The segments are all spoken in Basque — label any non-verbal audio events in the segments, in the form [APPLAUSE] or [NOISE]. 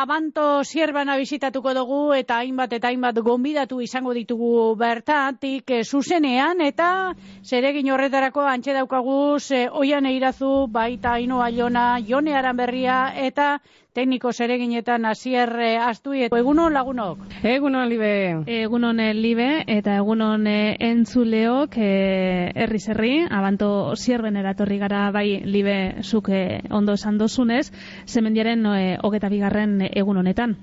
abanto sierbana bizitatuko dugu eta hainbat eta hainbat gonbidatu izango ditugu bertatik e, zuzenean eta zeregin horretarako antxe daukagu oian eirazu baita ino aiona, jone berria eta tekniko zereginetan hasier eh, astu egunon lagunok egunon libe egunon eh, libe eta egunon eh, entzuleok herri zerri abanto sierben eratorri gara bai libe zuk ondo esan dozunez zemendiaren hogeta bigarren egun honetan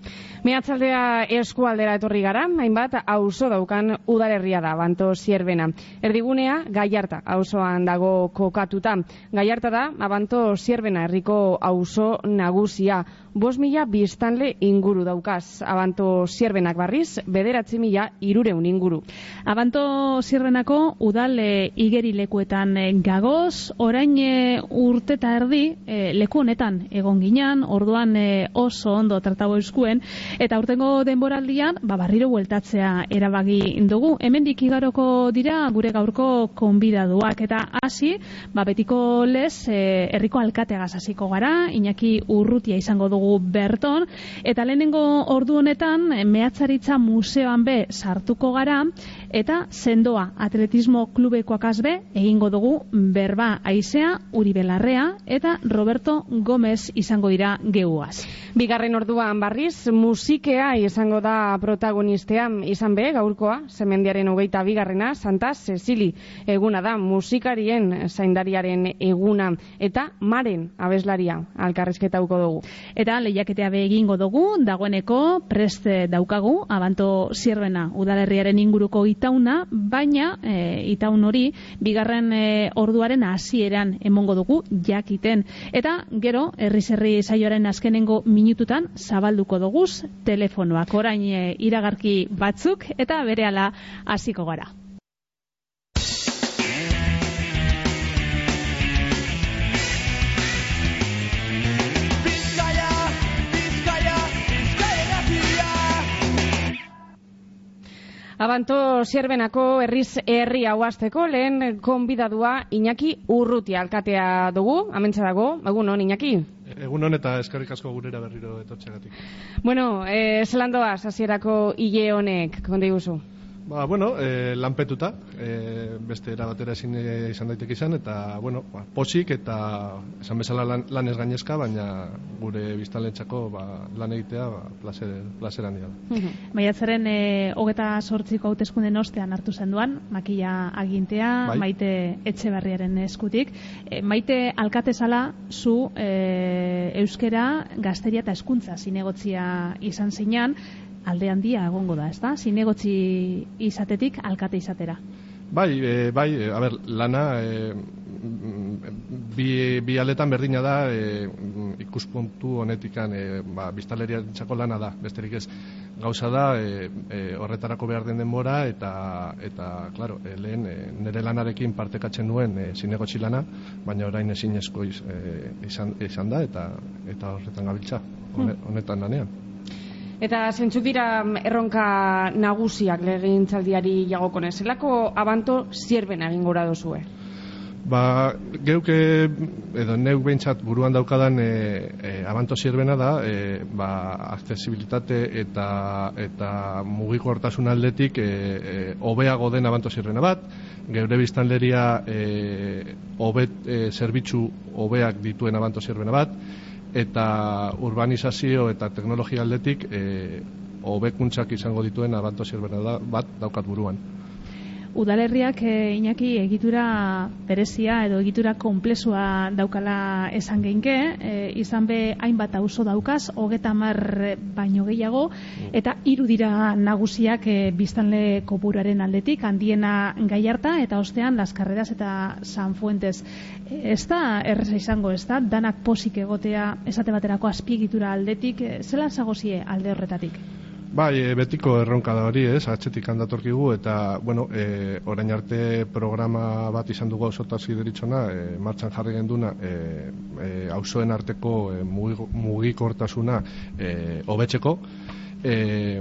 Meatzaldea eskualdera etorri gara, hainbat auzo daukan udalerria da, abanto sierbena. Erdigunea, gaiarta, auzoan dago kokatuta. Gaiarta da, abanto sierbena, herriko auzo nagusia bos mila biztanle inguru daukaz. Abanto zierbenak barriz, bederatzi mila irureun inguru. Abanto zierbenako udale igeri lekuetan eh, gagoz, orain e, urte eta erdi e, leku honetan egon ginean, orduan oso ondo tratabo eskuen, eta urtengo denboraldian, ba, barriro bueltatzea erabagi dugu. Hemen igaroko dira gure gaurko konbidaduak, eta hasi, ba, betiko lez, e, herriko alkateagaz hasiko gara, Iñaki urrutia izango dugu berton, eta lehenengo ordu honetan, mehatzaritza museoan be sartuko gara, eta sendoa atletismo klubekoak azbe, egingo dugu berba aizea, uri belarrea, eta Roberto Gomez izango dira geuaz. Bigarren orduan barriz, musikea izango da protagonistea izan be, gaurkoa, zemendiaren hogeita bigarrena, Santa Cecili eguna da, musikarien zaindariaren eguna, eta maren abeslaria, alkarrizketauko dugu. Eta lehiaketea be egingo dugu, dagoeneko preste daukagu, abanto zierbena udalerriaren inguruko itauna, baina e, itaun hori bigarren e, orduaren hasieran emongo dugu jakiten. Eta gero, herri zerri saioaren azkenengo minututan zabalduko dugu telefonoak orain e, iragarki batzuk eta berehala hasiko gara. Abanto zierbenako herriz herri hauazteko lehen konbidadua Iñaki Urruti alkatea dugu, amentsa dago, egun hon Iñaki? Egun hon eta eskerrik asko gurera berriro etortxegatik. Bueno, eh, zelandoa, hasierako hile honek, konde guzu? Ba, bueno, e, lanpetuta, e, beste erabatera ezin eh, izan daiteke izan, eta, bueno, ba, posik eta esan bezala lan, lan ez gainezka, baina gure biztalentzako ba, lan egitea ba, placer, placer handia da. Maiatzaren e, hogeta sortziko hautezkunden ostean hartu zen duan, makila agintea, bai. maite etxe barriaren eskutik. E, maite alkatezala zu e, euskera, gazteria eta eskuntza zinegotzia izan zinean, alde handia egongo da, ezta? Zinegotzi izatetik alkate izatera. Bai, e, bai, e, a ber, lana e, bi, bi aletan berdina da e, ikuspuntu honetikan e, ba, biztaleria txako lana da, besterik ez gauza da e, e, horretarako behar den denbora eta, eta claro, e, lehen e, nire lanarekin partekatzen nuen e, zinegotzi lana, baina orain ezin esko e, izan, izan da eta, eta horretan gabiltza, hmm. honetan lanean. Eta zentzuk dira mm, erronka nagusiak legintzaldiari jagokon zelako abanto zierben egin gora dozue? Ba, geuke, edo neuk behintzat buruan daukadan e, e, abanto zierbena da, e, ba, accesibilitate eta, eta mugiko hortasun aldetik e, e, obeago den abanto zierbena bat, geure biztanleria e, obet, e, zerbitzu obeak dituen abanto zierbena bat, eta urbanizazio eta teknologia aldetik e, hobekuntzak izango dituen abanto da, bat daukat buruan. Udalerriak e, Iñaki egitura berezia edo egitura konplexua daukala esan geinke, e, izan be hainbat auzo daukaz, hogeta mar baino gehiago, eta hiru dira nagusiak e, biztanle kopuraren aldetik, handiena gai harta, eta ostean Las Carreras eta San Fuentes. Ez da, erreza izango, ez da, danak posik egotea esate baterako azpiegitura aldetik, e, zela zagozie alde horretatik? Bai, e, betiko erronka da hori, ez, atxetik handatorkigu, eta, bueno, e, orain arte programa bat izan dugu ausotaz ideritzona, e, martxan jarri genduna, e, e, ausoen arteko e, mugikortasuna e, hobetzeko, e,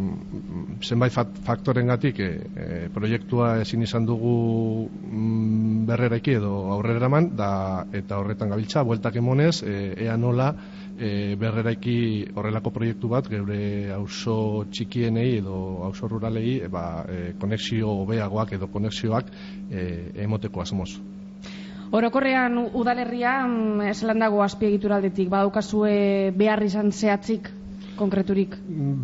zenbait faktoren gatik e, e, proiektua ezin izan dugu mm, berreraiki edo aurrera eman, da, eta horretan gabiltza, bueltak emonez, e, ea nola, e, berreraiki horrelako proiektu bat geure auzo txikienei edo auzo ruralei e, ba, e, konexio hobeagoak edo konexioak e, emoteko asmoz. Orokorrean udalerria esalan dago azpiegituraldetik badaukazue behar izan zehatzik konkreturik?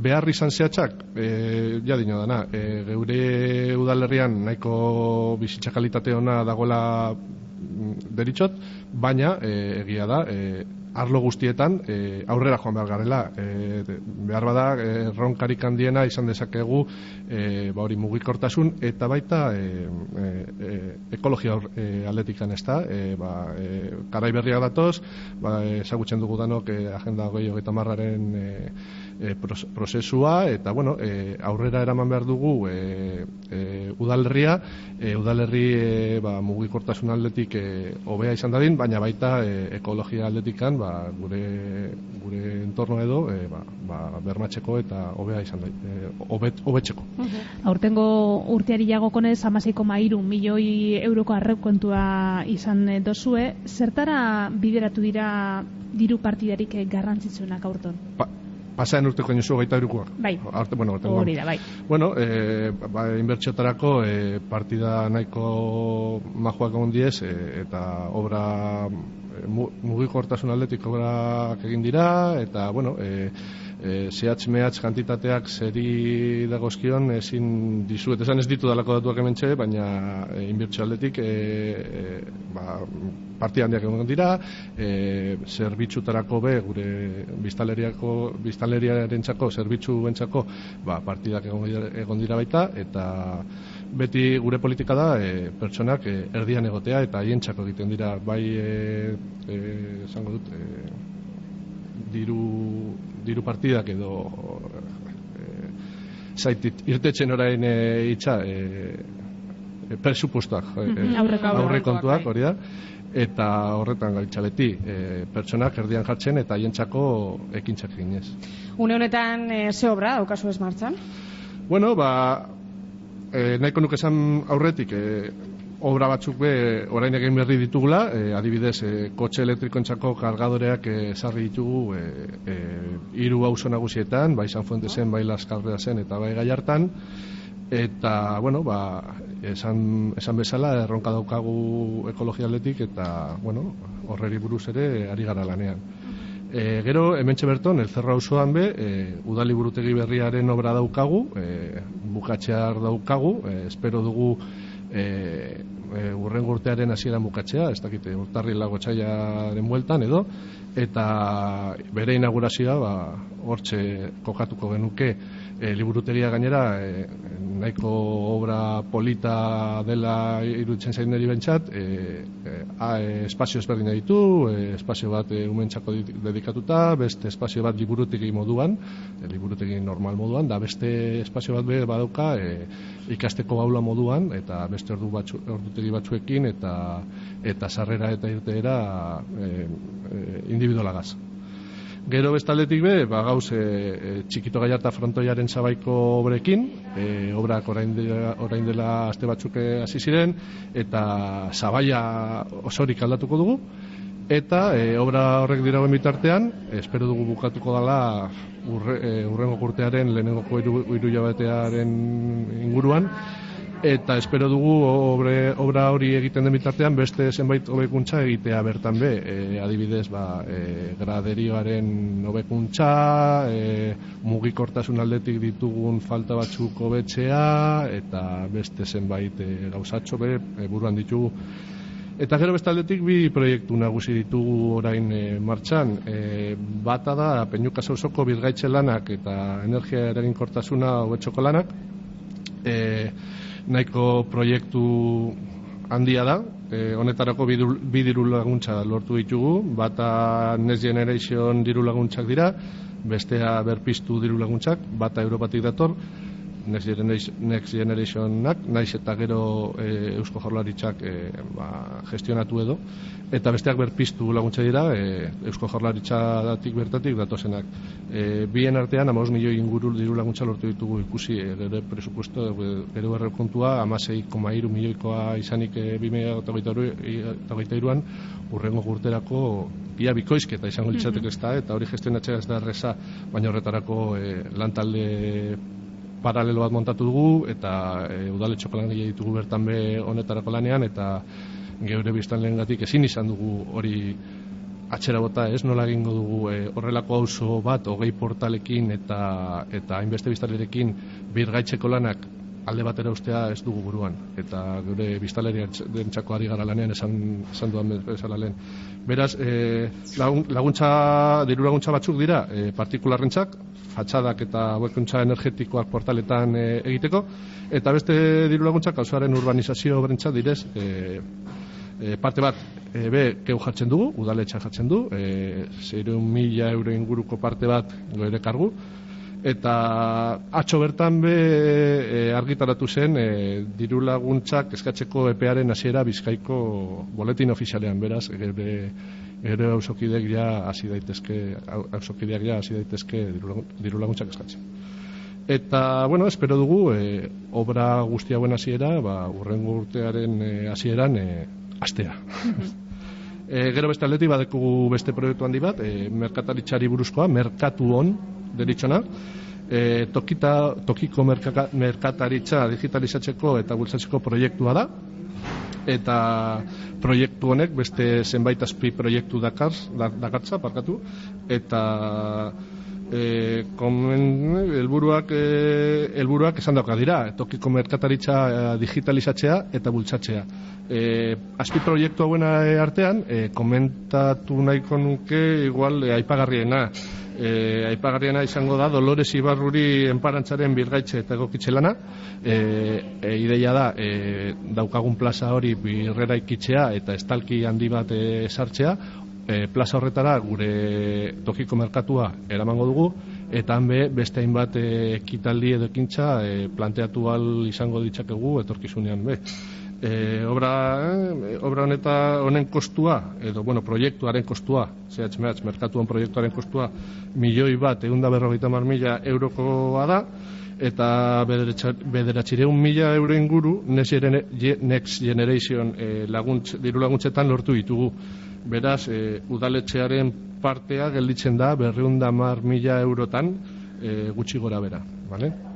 Behar izan zehatzak, e, ja dino dana, e, geure udalerrian nahiko bizitza kalitate ona dagoela mm, deritzot, baina e, egia da, e, arlo guztietan e, aurrera joan behar garela. E, behar bada, e, ronkarik handiena izan dezakegu e, ba hori mugikortasun eta baita e, e, ekologia e, atletikan ez da. E, ba, e, karai berriak datoz, ba, ezagutzen dugu danok e, agenda goi hogeita marraren e, e, prozesua eta bueno, e, aurrera eraman behar dugu e, e, udalerria e, udalerri e, ba, mugikortasun aldetik e, hobea izan dadin, baina baita e, ekologia aldetikan ba, gure, gure entorno edo e, ba, ba, bermatzeko eta hobea izan da e, obet. Aurtengo urteari jagokonez amaseiko mairu milioi euroko arreukontua izan dozue, zertara bideratu dira diru partidarik garrantzitsuenak aurton? Pa, Pasaen urteko inozu gaita erukoak. Bai. Arte, bueno, Hori da, bai. Bueno, e, ba, inbertxotarako e, partida nahiko majoak egon diez, e, eta obra e, mugiko hortasun atletik obrak egin dira, eta, bueno, e, e, zehatz mehatz kantitateak zeri dagozkion ezin dizuet, esan ez ditu dalako datuak hemen baina e, inbertsio aldetik e, e, ba, partia handiak egon dira. E, zerbitzutarako be gure biztaleriako biztaleriaren txako, zerbitzu bentsako ba, partidak egon dira, baita. Eta beti gure politika da e, pertsonak e, erdian egotea eta haien egiten dira. Bai e, e, esango dut e, diru diru partidak edo e, zaitit irtetzen orain e, itxa e, e, presupustoak e, mhm. aurre kontuak hori da eta horretan gaitza beti e, pertsonak erdian jartzen eta hientzako ekintzak ginez Une honetan e, ze obra daukazu ez martzan? Bueno, ba, e, nahiko nuke esan aurretik e, obra batzuk be orain egin berri ditugula, e, adibidez, e, kotxe elektrikoentzako kargadoreak esarri ditugu e, e, iru auzo nagusietan, bai San Fuentesen, bai Las zen eta bai Gallartan, eta, bueno, ba, esan, esan bezala, erronka daukagu ekologia atletik, eta, bueno, horreri buruz ere, ari gara lanean. E, gero, hemen berton, el zerra osoan be, e, udali burutegi berriaren obra daukagu, e, bukatxear daukagu, e, espero dugu, e, e, urren urtearen hasiera bukatzea, ez dakite, urtarri lago txaiaren bueltan edo, eta bere inaugurazioa ba, hortxe kokatuko genuke e, liburuteria gainera e, nahiko obra polita dela irutzen zain neri bentsat e, e, espazio ezberdin ditu e, espazio bat e, umentzako dedikatuta beste espazio bat liburutegi moduan e, liburutegi normal moduan da beste espazio bat be badauka e, ikasteko gaula moduan eta beste ordu batzu, ordutegi batzuekin eta eta sarrera eta irteera e, e, individualagaz. Gero bestaldetik be, ba, gauz e, e, txikito gaiarta frontoiaren zabaiko obrekin, e, obrak orain dela, orain dela aste batzuk hasi ziren, eta zabaia osorik aldatuko dugu, eta e, obra horrek dira bitartean, espero dugu bukatuko dela urre, e, urrengo kurtearen lehenengoko iru, iru jabetearen inguruan, eta espero dugu obre, obra hori egiten den bitartean beste zenbait hobekuntza egitea bertan be e, adibidez ba, e, graderioaren hobekuntza e, mugikortasun aldetik ditugun falta batzuk hobetzea eta beste zenbait e, gauzatxo be e, buruan ditugu Eta gero bestaldetik bi proiektu nagusi ditugu orain e, martxan. E, bata da, Peñuka Zauzoko birgaitxe lanak eta energia eraginkortasuna hobetxoko lanak. E, nahiko proiektu handia da, e, honetarako bi diru laguntza lortu ditugu, bata Next Generation diru laguntzak dira, bestea berpiztu diru laguntzak, bata Europatik dator, Next, Generation, Next Generationak, naiz eta gero e, Eusko Jorlaritzak e, ba, gestionatu edo, eta besteak berpiztu laguntza dira, e, Eusko Jorlaritzatik bertatik datozenak. E, bien artean, amaus milioi inguru diru laguntza lortu ditugu ikusi, e, gero presupuesto, gero erre kontua, amasei koma iru milioikoa izanik e, bimea eta gaita iruan, urrengo gurterako ia bikoizketa izango litzatek ez da, eta hori gestionatzea ez da erreza, baina horretarako e, lantalde paralelo bat montatu dugu, eta e, udaletxoko lan ditugu bertan be honetarako lanean, eta geure biztan lehen gatik ezin izan dugu hori atxera bota, ez? Nola egingo dugu e, horrelako auzo bat, hogei portalekin eta eta hainbeste biztalerekin birgaitzeko lanak alde batera ustea ez dugu buruan eta gure biztaleria dentsako ari gara lanean esan, esan duan bezala lehen. Beraz, e, laguntza, diru laguntza batzuk dira, e, partikularrentzak, fatxadak eta huekuntza energetikoak portaletan e, egiteko, eta beste diru laguntzak auzoaren urbanizazio berentza direz, e, e, parte bat, e, be, keu jartzen dugu, udaletxa jartzen du, e, zeireun mila euro inguruko parte bat goere kargu, eta atxo bertan be e, argitaratu zen e, diru laguntzak eskatzeko epearen hasiera bizkaiko boletin ofizialean beraz gere gero ausokideak ja hasi daitezke ausokideak ja hasi daitezke diru laguntzak eskatzen. Eta bueno espero dugu e, obra guztia buen hasiera ba urrengo urtearen e, hasieran e, astea [LAUGHS] e, gero beste aldetik badekugu beste proiektu handi bat e, merkataritzari buruzkoa merkatu on deritzona, e, tokita, tokiko merkaka, merkataritza digitalizatzeko eta bultzatzeko proiektua da, eta proiektu honek beste zenbait azpi proiektu dakar, dakartza, parkatu, eta e, komen, elburuak, e, elburuak esan dauka dira, tokiko merkataritza digitalizatzea eta bultzatzea. E, azpi proiektu hauena artean, e, komentatu nahiko nuke igual e, aipagarriena, e, aipagarriena izango da Dolores Ibarruri enparantzaren birgaitze eta egokitze lana. E, e, ideia da e, daukagun plaza hori birrera ikitzea eta estalki handi bat e, sartzea. E, plaza horretara gure tokiko merkatua eramango dugu eta hanbe beste hainbat ekitaldi edo ekintza e, planteatu al izango ditzakegu etorkizunean be e, obra, e, obra honeta honen kostua, edo, bueno, proiektuaren kostua, zehatz mehatz, merkatuan proiektuaren kostua, milioi bat, egun da berrogeita mar mila eurokoa da, eta bederatxireun mila euro inguru Next Generation e, laguntz, diru laguntzetan lortu ditugu. Beraz, e, udaletxearen partea gelditzen da berreunda mar mila eurotan e, gutxi gora bera. Vale?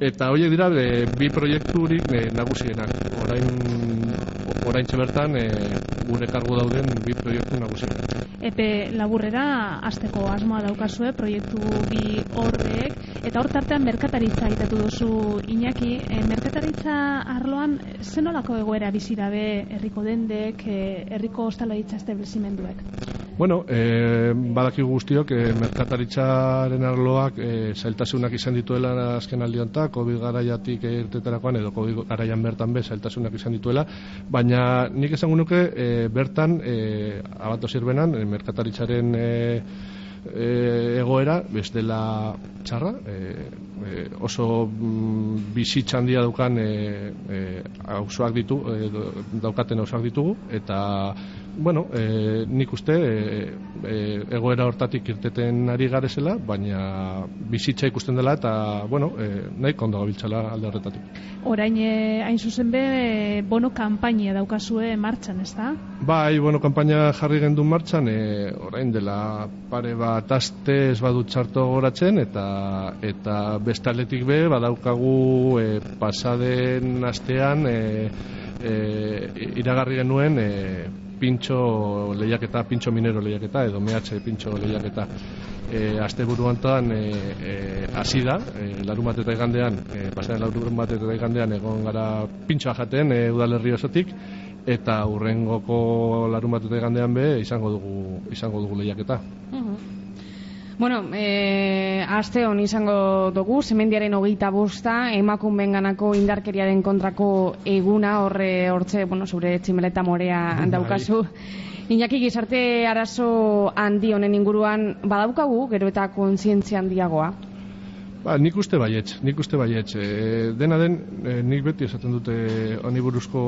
Eta horiek dira e, bi proiekturik e, nagusienak. Orain orain bertan e, gure kargu dauden bi proiektu nagusienak. Epe laburrera azteko asmoa daukazue proiektu bi horrek eta hor tartean merkataritza aitatu duzu Iñaki, e, merkataritza arloan zenolako egoera bizi dabe herriko dendek, herriko ostalaritza establezimenduek? Bueno, e, badaki guztiok, e, merkataritzaren arloak e, zailtasunak izan dituela azken aldionta, COVID garaiatik irteterakoan edo COVID garaian bertan be zailtasunak izan dituela, baina nik esango nuke e, bertan e, abato zirbenan, e, merkataritzaren e, e, egoera, bez dela txarra, e, e, oso mm, bizitza handia daukan e, e, ditu, e, daukaten hausuak ditugu, eta bueno, e, nik uste e, e, egoera hortatik irteten ari garezela, baina bizitza ikusten dela eta, bueno, e, nahi kondo gabiltzala alde horretatik. Orain, e, hain zuzen be, bono kampainia daukazue martxan, ez da? Bai, bono kampaina jarri gendun martxan, e, orain dela pare bat aste ez badut txarto goratzen, eta, eta bestaletik be, badaukagu e, pasaden astean, e, e, iragarri genuen e, pintxo lehiaketa, pintxo minero lehiaketa, edo mehatxe pintxo lehiaketa e, azte buru antoan e, e, hasi da, e, larun bat eta egandean, e, pasaren larun bat eta egandean egon gara pintxoa jaten e, udalerri osotik, eta urrengoko larun bat eta egandean be izango dugu, izango dugu lehiaketa. Bueno, e, aste hon izango dugu, semendiaren hogeita bosta, emakun benganako indarkeriaren kontrako eguna, horre hortze, bueno, zure tximeleta morea bai. daukazu. Iñaki gizarte arazo handi honen inguruan badaukagu, gero eta kontzientzia handiagoa? Ba, nik uste baietz, nik uste baietz. E, dena den, e, nik beti esaten dute oniburuzko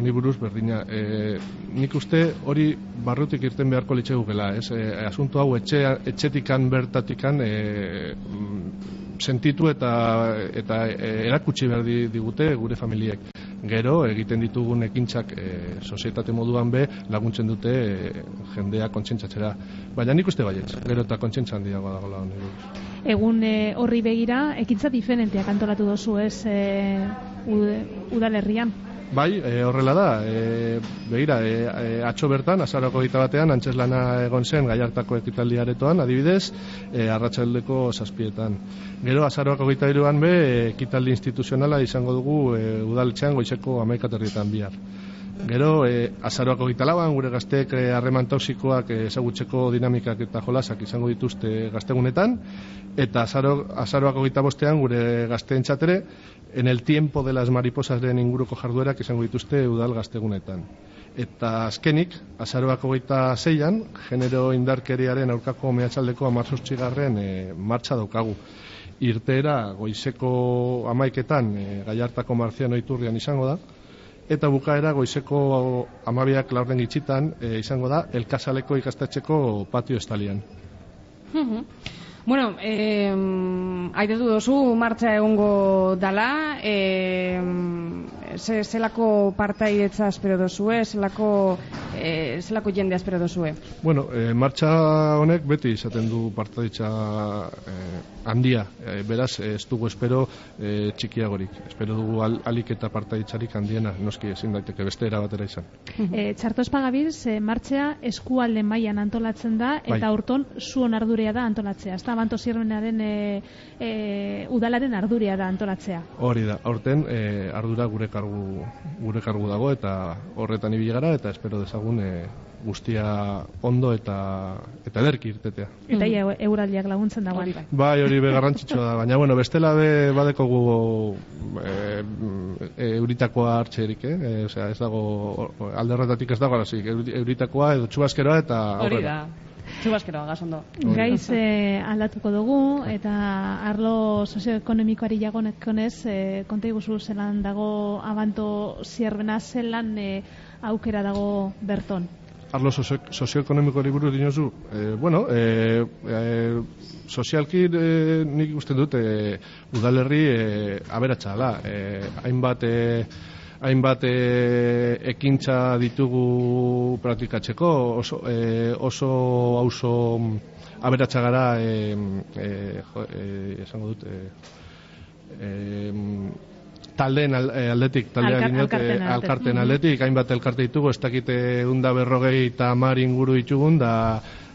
oniburuz berdina. E, nik uste hori barrutik irten beharko litxe gukela, ez? E, asunto hau etxe, etxetikan bertatikan e, sentitu eta eta e, erakutsi behar digute gure familiek. Gero, egiten ditugun ekintzak e, sozietate moduan be laguntzen dute e, jendea kontsentsatzera. Baina nik uste baietz, gero eta kontsentsan diagoa dagoela oniburuz egun e, horri begira ekintza diferenteak antolatu dozu ez e, udalerrian? Bai, e, horrela da, e, begira, e, atxo bertan, azarako gita batean, antxeslana egon zen gaiartako ekitaldi aretoan, adibidez, e, arratsaldeko zazpietan. Gero, azarako gita iruan be, ekitaldi instituzionala izango dugu e, udaltxean goizeko amaikaterrietan bihar. Gero, e, azaroako gita lauan, gure gazteek harreman toksikoak ezagutzeko dinamikak eta jolasak izango dituzte gaztegunetan, eta azaro, azaroako gita bostean gure gazteen txatere, en el tiempo de las mariposas den inguruko jarduerak izango dituzte udal gaztegunetan. Eta azkenik, azaroako gita zeian, genero indarkeriaren aurkako mehatxaldeko amarzostxigarren e, martxa daukagu. Irteera goizeko amaiketan e, gaiartako marziano iturrian izango da, eta bukaera goizeko amabiak laurden gitxitan e, izango da elkasaleko ikastetxeko patio estalian. Bueno, eh, aidetu dozu, martxa egongo dala, eh, ze, zelako partaidetza espero dozue, zelako, eh, zelako jende espero dozue? Bueno, eh, martxa honek beti izaten du partaidetza eh, handia, eh, beraz ez dugu espero eh, txikiagorik, espero dugu al, alik eta partaidetzarik handiena, noski ezin daiteke beste erabatera izan. Eh, txarto espagabiz, eh, martxa eskualde mailan antolatzen da, eta bai. urton zuon ardurea da antolatzea, ez da banto zirrenaren e, e, udalaren ardurea da antolatzea. Hori da, aurten e, ardura gure kargu, gure kargu dago eta horretan ibili gara eta espero dezagun e, guztia ondo eta eta ederki irtetea. Eta ia mm. euraldiak laguntzen dagoen. Bai. bai, hori be garrantzitsua da, baina bueno, bestela be badeko gu e, e, euritakoa hartzerik, eh? E, osea, ez dago alderretatik ez dago, euritakoa edo txubaskeroa eta Hori da. Txubaskero, gazondo. Gaiz eh, aldatuko dugu, eta arlo sozioekonomikoari jagonekonez, eh, konta iguzu zelan dago abanto zierbena zelan eh, aukera dago berton. Arlo sozioekonomikoari buruz dinozu, eh, bueno, eh, eh, sozialki eh, nik ikusten dut eh, udalerri eh, aberatsa eh, hainbat eh, hainbat e, ekintza ditugu praktikatzeko oso e, oso auzo aberatsa gara e, e, esango dut e, e, taldeen aldetik taldea alkarten, alkarten aldetik. hainbat elkarte ditugu ez dakite unda berrogei eta mar inguru ditugun da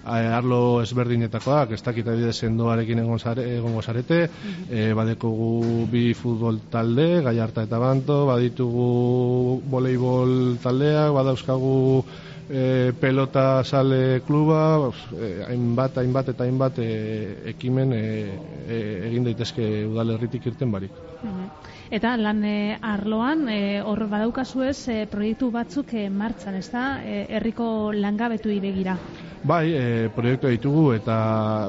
arlo ezberdinetakoak, ez dakit adibidez sendoarekin egon egongo zarete, e, badekogu bi futbol talde, Gaiarta eta Banto, baditugu voleibol taldeak, badauzkagu e, pelota sale kluba, e, hainbat, hainbat eta hainbat e, ekimen e, e, egin daitezke udalerritik irten barik. Eta lan e, arloan, e, hor badaukazu ez, e, proiektu batzuk e, martxan, ez da, herriko langabetu begira. Bai, e, proiektu ditugu eta,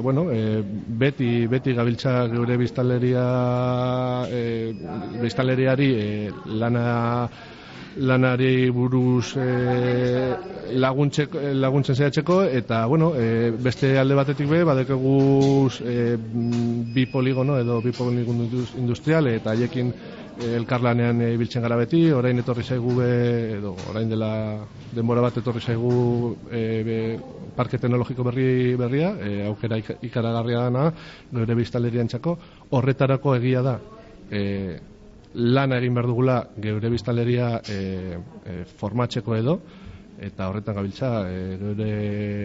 bueno, e, beti, beti gabiltza geure biztaleria, e, biztaleriari e, lana lanari buruz e, laguntzen zehatzeko eta bueno, e, beste alde batetik be badekegu e, bi poligono edo bi poligono industrial eta haiekin elkarlanean ibiltzen gara beti, orain etorri zaigu be, edo orain dela denbora bat etorri zaigu e, parke teknologiko berri berria, e, aukera ikaragarria dana, gure biztalerian txako, horretarako egia da, e, lana egin behar dugula geure biztaleria e, e, formatzeko edo eta horretan gabiltza e, geure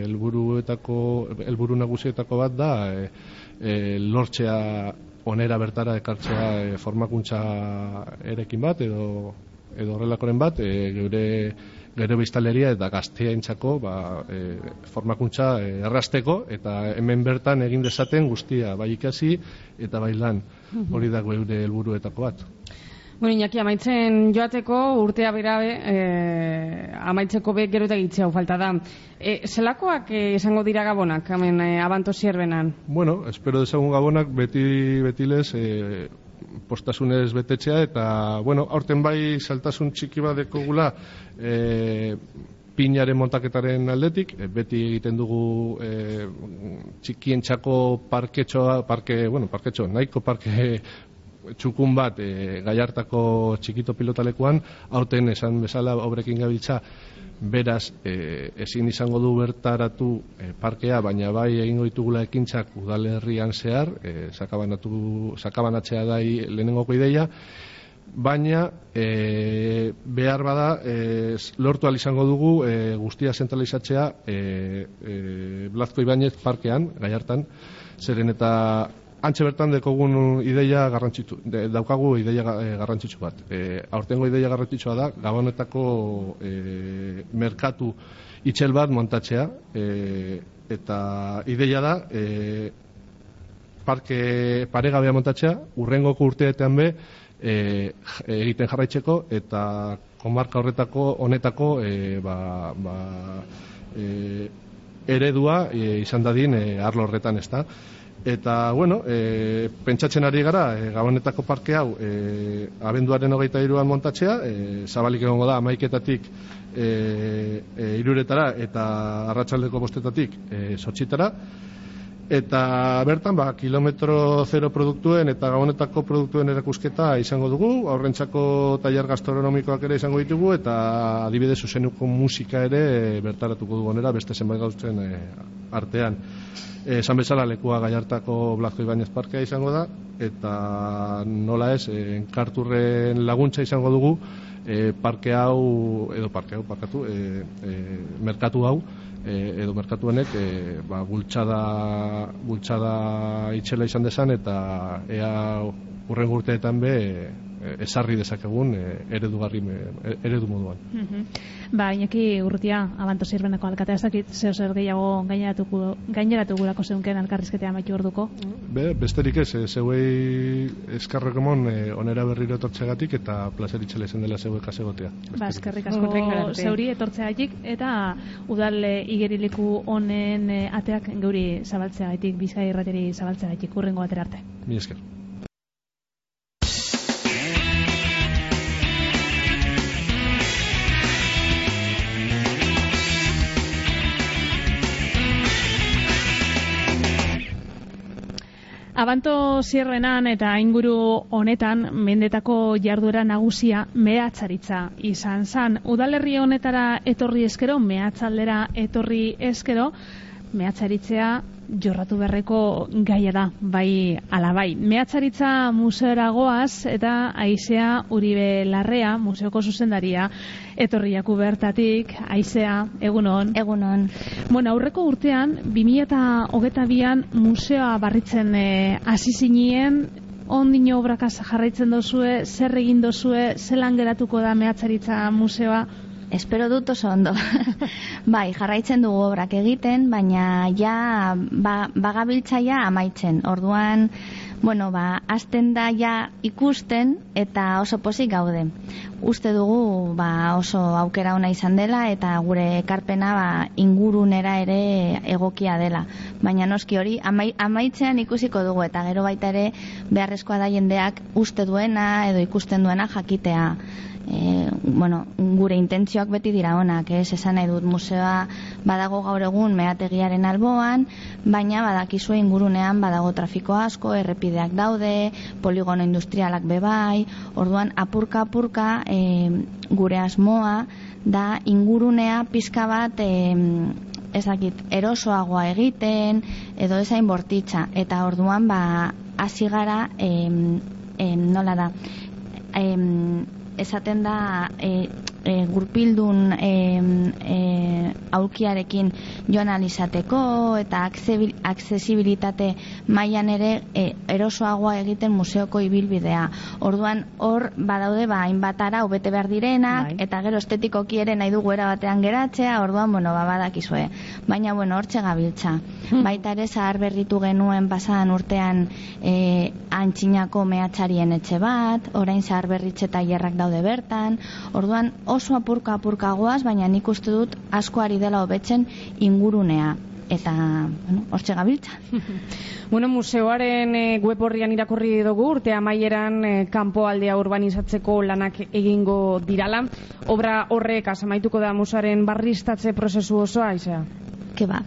helburuetako helburu nagusietako bat da e, e, lortzea onera bertara ekartzea e, formakuntza erekin bat edo edo horrelakoren bat e, geure gero biztaleria eta gazteaintzako ba, e, formakuntza e, errasteko eta hemen bertan egin dezaten guztia bai ikasi eta bai lan. Hori da geure helburuetako bat Bueno, Iñaki, amaitzen joateko urtea berabe, e, amaitzeko be gero eta gitzea falta da. E, zelakoak e, izango dira gabonak, hemen e, abanto zierbenan? Bueno, espero dezagun gabonak beti betilez e, postasunez betetzea eta, bueno, aurten bai saltasun txiki bat dekogula e, pinaren montaketaren aldetik, beti egiten dugu e, txikientzako parketxoa, parke, bueno, parketxo, nahiko parke txukun bat e, gaiartako txikito pilotalekuan, aurten esan bezala obrekin gabiltza, beraz e, ezin izango du bertaratu e, parkea, baina bai egingo ditugula ekintzak udalerrian zehar, e, sakabanatu, sakabanatzea da lehenengoko ideia, baina e, behar bada e, lortu izango dugu e, guztia zentralizatzea e, e, Blazko Ibanez parkean, gaiartan, zeren eta Antxe bertan dekogun ideia garrantzitsu, de, daukagu ideia e, garrantzitsu bat. E, aurtengo ideia garrantzitsua da, gabonetako e, merkatu itxel bat montatzea, e, eta ideia da, e, parke paregabea montatzea, urrengoko urteetan be, e, egiten jarraitzeko, eta komarka horretako, honetako, e, ba, ba, e, eredua e, izan dadin e, arlo horretan ez da. Eta, bueno, e, pentsatzen ari gara, e, gabonetako parke hau, e, abenduaren hogeita iruan montatzea, e, zabalik egongo da, maiketatik e, e, iruretara eta arratsaldeko bostetatik e, sotxitara. Eta bertan, ba, kilometro zero produktuen eta gabonetako produktuen erakusketa izango dugu, aurrentzako tailer gastronomikoak ere izango ditugu, eta adibidez zuzenuko musika ere bertaratuko dugu onera, beste zenbait gautzen e, artean. Eh, esan bezala lekua gaiartako Blazko Ibanez parkea izango da eta nola ez eh, enkarturren laguntza izango dugu e, parke hau edo parke hau parkatu e, e, merkatu hau e, edo merkatu honek e, ba, bultxada bultxada itxela izan desan eta ea urren urteetan be esarri dezakegun e, eredugarri e, eredu moduan. Mm -hmm. Ba, Iñaki Urrutia, Abanto Sirbeneko alkatea ez dakit zeo zer gehiago gaineratuko gaineratu gurako zeunken alkarrizketea amaitu orduko. Be, besterik ez, e, zeuei eskarrek emon e, onera berriro etortzegatik eta placer itxela izan dela zeuek asegotea. Ba, eskerrik asko oh, zeuri etortzeagatik eta udal igeriliku honen ateak geuri zabaltzeagatik, bizkai irrateri zabaltzeagatik, urrengo aterarte. Mi esker. Abanto zierrenan eta inguru honetan mendetako jarduera nagusia mehatzaritza izan zan. Udalerri honetara etorri eskero, mehatzaldera etorri eskero, mehatzaritzea jorratu berreko gaia da, bai alabai. Mehatzaritza museora goaz eta aizea uribe larrea, museoko zuzendaria, etorriaku bertatik, aizea, egunon. Egunon. Bueno, aurreko urtean, 2008an museoa barritzen e, azizinien, ondino obrakaz jarraitzen dozue, zer egin dozue, zelan geratuko da mehatzaritza museoa, Espero dut oso ondo. [LAUGHS] bai, jarraitzen dugu obrak egiten, baina ja ba, bagabiltzaia amaitzen. Orduan, bueno, ba, azten da ja ikusten eta oso pozik gaude. Uste dugu ba, oso aukera ona izan dela eta gure ekarpena ba, ingurunera ere egokia dela. Baina noski hori amaitzean ikusiko dugu eta gero baita ere beharrezkoa da jendeak uste duena edo ikusten duena jakitea e, bueno, gure intentzioak beti dira onak, ez? Esan nahi dut museoa badago gaur egun meategiaren alboan, baina badakizue ingurunean badago trafiko asko, errepideak daude, poligono industrialak bebai, orduan apurka apurka e, gure asmoa da ingurunea pizka bat e, ezakit, erosoagoa egiten edo ezain bortitza. Eta orduan ba hasi gara nola da esaten da e, e, gurpildun e, e, aulkiarekin joan alizateko eta aksesibilitate mailan ere e, erosoagoa egiten museoko ibilbidea. Orduan hor badaude ba hainbat ara hobete behar direnak Bai. eta gero estetikoki ere nahi dugu era batean geratzea, orduan bueno, ba badakizue. Baina bueno, hortxe gabiltza. Baita ere zahar berritu genuen pasadan urtean e, antxinako mehatxarien etxe bat, orain zahar berritxe tailerrak daude bertan. Orduan oso apurka apurka goaz, baina nik uste dut asko ari dela hobetzen ingurunea eta bueno, hortxe gabiltza. [LAUGHS] Bueno, museoaren e, web horrian irakurri dugu urte amaieran e, kanpoaldea urbanizatzeko lanak egingo dirala. Obra horrek asamaituko da museoaren barristatze prozesu osoa, izea? Ke ba.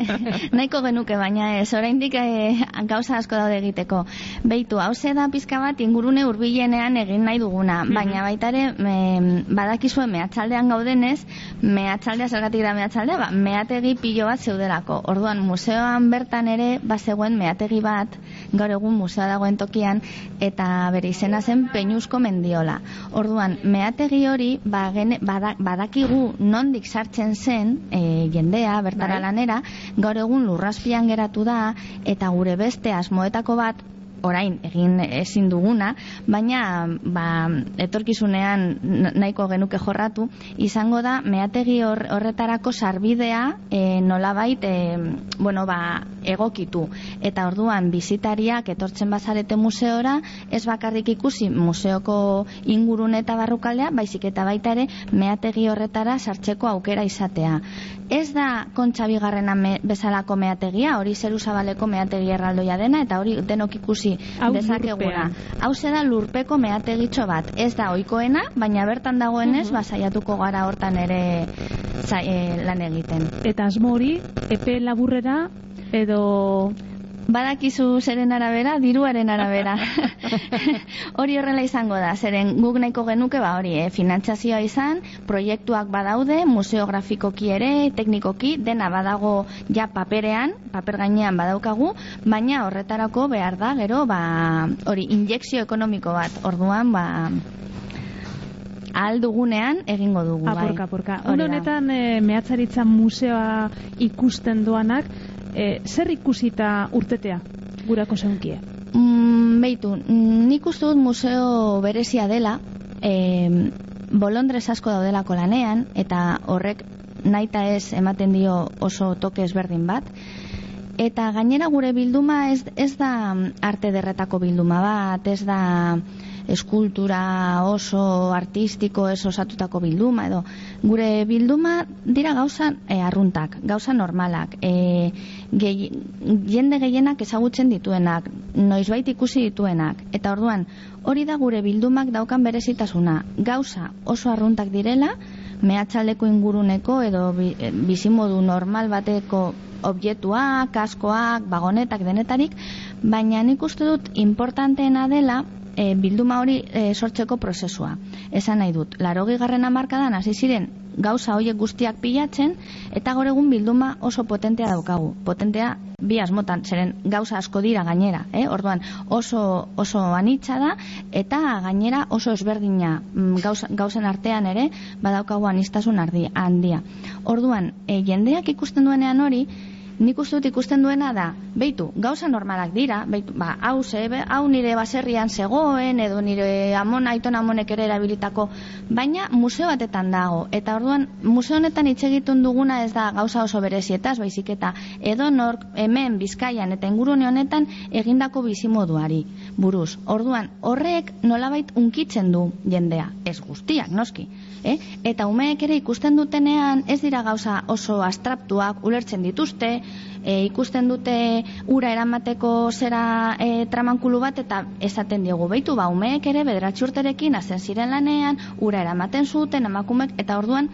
[LAUGHS] Nahiko genuke baina ez, oraindik eh, gauza asko daude egiteko. Beitu, hau da pizka bat ingurune hurbilenean egin nahi duguna, baina baita ere em, badakizue mehatxaldean gaudenez, mehatxaldea zergatik da mehatxaldea, ba, mehategi pilo bat zeudelako. Orduan, museoan bertan ere bazegoen mehategi bat, gaur egun museoa dagoen tokian, eta bere izena zen Peñuzko Mendiola. Orduan, mehategi hori ba, gene, bada, badakigu nondik sartzen zen e, jendea bertara. Lanera, gaur egun lurraspian geratu da, eta gure beste asmoetako bat orain egin ezin duguna, baina ba, etorkizunean nahiko genuke jorratu, izango da meategi hor, horretarako sarbidea e, nolabait e, bueno, ba, egokitu. Eta orduan bizitariak etortzen bazarete museora, ez bakarrik ikusi museoko ingurune eta barrukaldea, baizik eta baita ere meategi horretara sartzeko aukera izatea. Ez da kontxa bigarrena me, bezalako meategia, hori zeru zabaleko meategi erraldoia dena, eta hori denok ikusi Hau dezakeguna. Hau da lurpeko meategitxo bat. Ez da ohikoena, baina bertan dagoenez, ba, saiatuko gara hortan ere za, e, lan egiten. Eta asmo hori, epe laburrera edo Badakizu zeren arabera, diruaren arabera. [LAUGHS] hori horrela izango da, zeren guk nahiko genuke ba hori, eh, finantzazioa izan, proiektuak badaude, museografikoki ere, teknikoki, dena badago ja paperean, paper gainean badaukagu, baina horretarako behar da, gero, ba, hori, injekzio ekonomiko bat, orduan, ba, ahal dugunean egingo dugu, bai. apurka, apurka. Hori Une da. honetan e, mehatzaritza museoa ikusten doanak, e, zer ikusita urtetea gurako zeunkie? Mm, beitu, mm, nik uste dut museo berezia dela, e, bolondrez asko daudelako lanean, eta horrek naita ez ematen dio oso toke ezberdin bat. Eta gainera gure bilduma ez, ez da mm, arte derretako bilduma bat, ez da eskultura oso artistiko ez osatutako bilduma edo. Gure bilduma dira gauza e, arruntak, gauza normalak e, gehi, jende gehienak ezagutzen dituenak noizbait ikusi dituenak. Eta orduan hori da gure bildumak daukan berezitasuna. Gauza oso arruntak direla mehatxaldeko inguruneko edo e, bizimodu normal bateko objektuak, kaskoak, bagonetak denetarik, baina nik uste dut importanteena dela e, bilduma hori e, sortzeko prozesua. Esan nahi dut, larogi garren amarkadan hasi ziren gauza hoiek guztiak pilatzen, eta gaur egun bilduma oso potentea daukagu. Potentea bi asmotan, zeren gauza asko dira gainera, eh? orduan oso, oso anitza da, eta gainera oso ezberdina mm, gauza, gauzen artean ere, badaukagu anistasun ardi, handia. Orduan, e, jendeak ikusten duenean hori, nik uste dut ikusten duena da, beitu, gauza normalak dira, beitu, ba, hau, ze, hau nire baserrian zegoen, edo nire amon, aiton amonek ere erabilitako, baina museo batetan dago, eta orduan, museo honetan hitz egiten duguna ez da gauza oso berezietaz, baizik eta edo nork hemen bizkaian eta ingurune honetan egindako bizimoduari buruz. Orduan, horrek nolabait unkitzen du jendea, ez guztiak, noski. Eh? Eta umeek ere ikusten dutenean ez dira gauza oso abstraktuak ulertzen dituzte, e, ikusten dute ura eramateko zera e, tramankulu bat eta esaten diogu beitu ba umeek ere bederatzi urterekin hazen ziren lanean, ura eramaten zuten emakumek eta orduan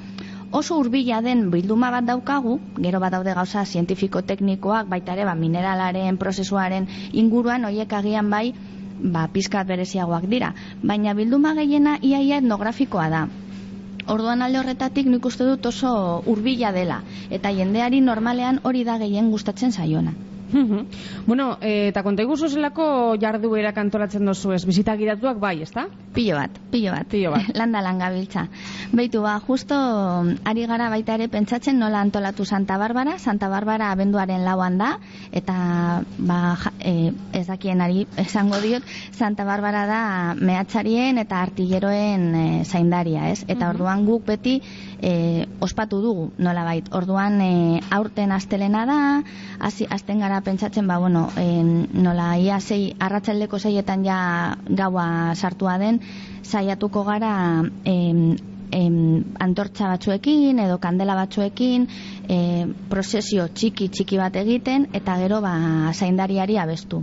oso hurbila den bilduma bat daukagu, gero bat daude gauza zientifiko-teknikoak, baita ere ba, mineralaren prozesuaren inguruan, hoiek agian bai, ba, pizkat bereziagoak dira. Baina bilduma gehiena iaia etnografikoa da. Orduan alde horretatik nik uste dut oso hurbila dela eta jendeari normalean hori da gehien gustatzen zaiona. Mhm. bueno, e, eta konta iguzu zelako jarduera kantolatzen dozu ez, bizita gidatuak bai, ezta? Pilo bat, pilo bat. Pilo bat. [LAUGHS] landa langa biltza. Beitu, ba, justo ari gara baita ere pentsatzen nola antolatu Santa Barbara. Santa Barbara abenduaren lauan da, eta ba, ja, e, ez dakien ari esango diot, Santa Barbara da mehatxarien eta artilleroen e, zaindaria, ez? Eta orduan guk beti e, ospatu dugu, nola bait. Orduan e, aurten astelena da, hasi azten gara pentsatzen, ba, bueno, e, nola ia sei, arratsaldeko seietan ja gaua sartua den, saiatuko gara em, em, antortxa batzuekin edo kandela batzuekin e, prozesio txiki txiki bat egiten eta gero ba zaindariari abestu.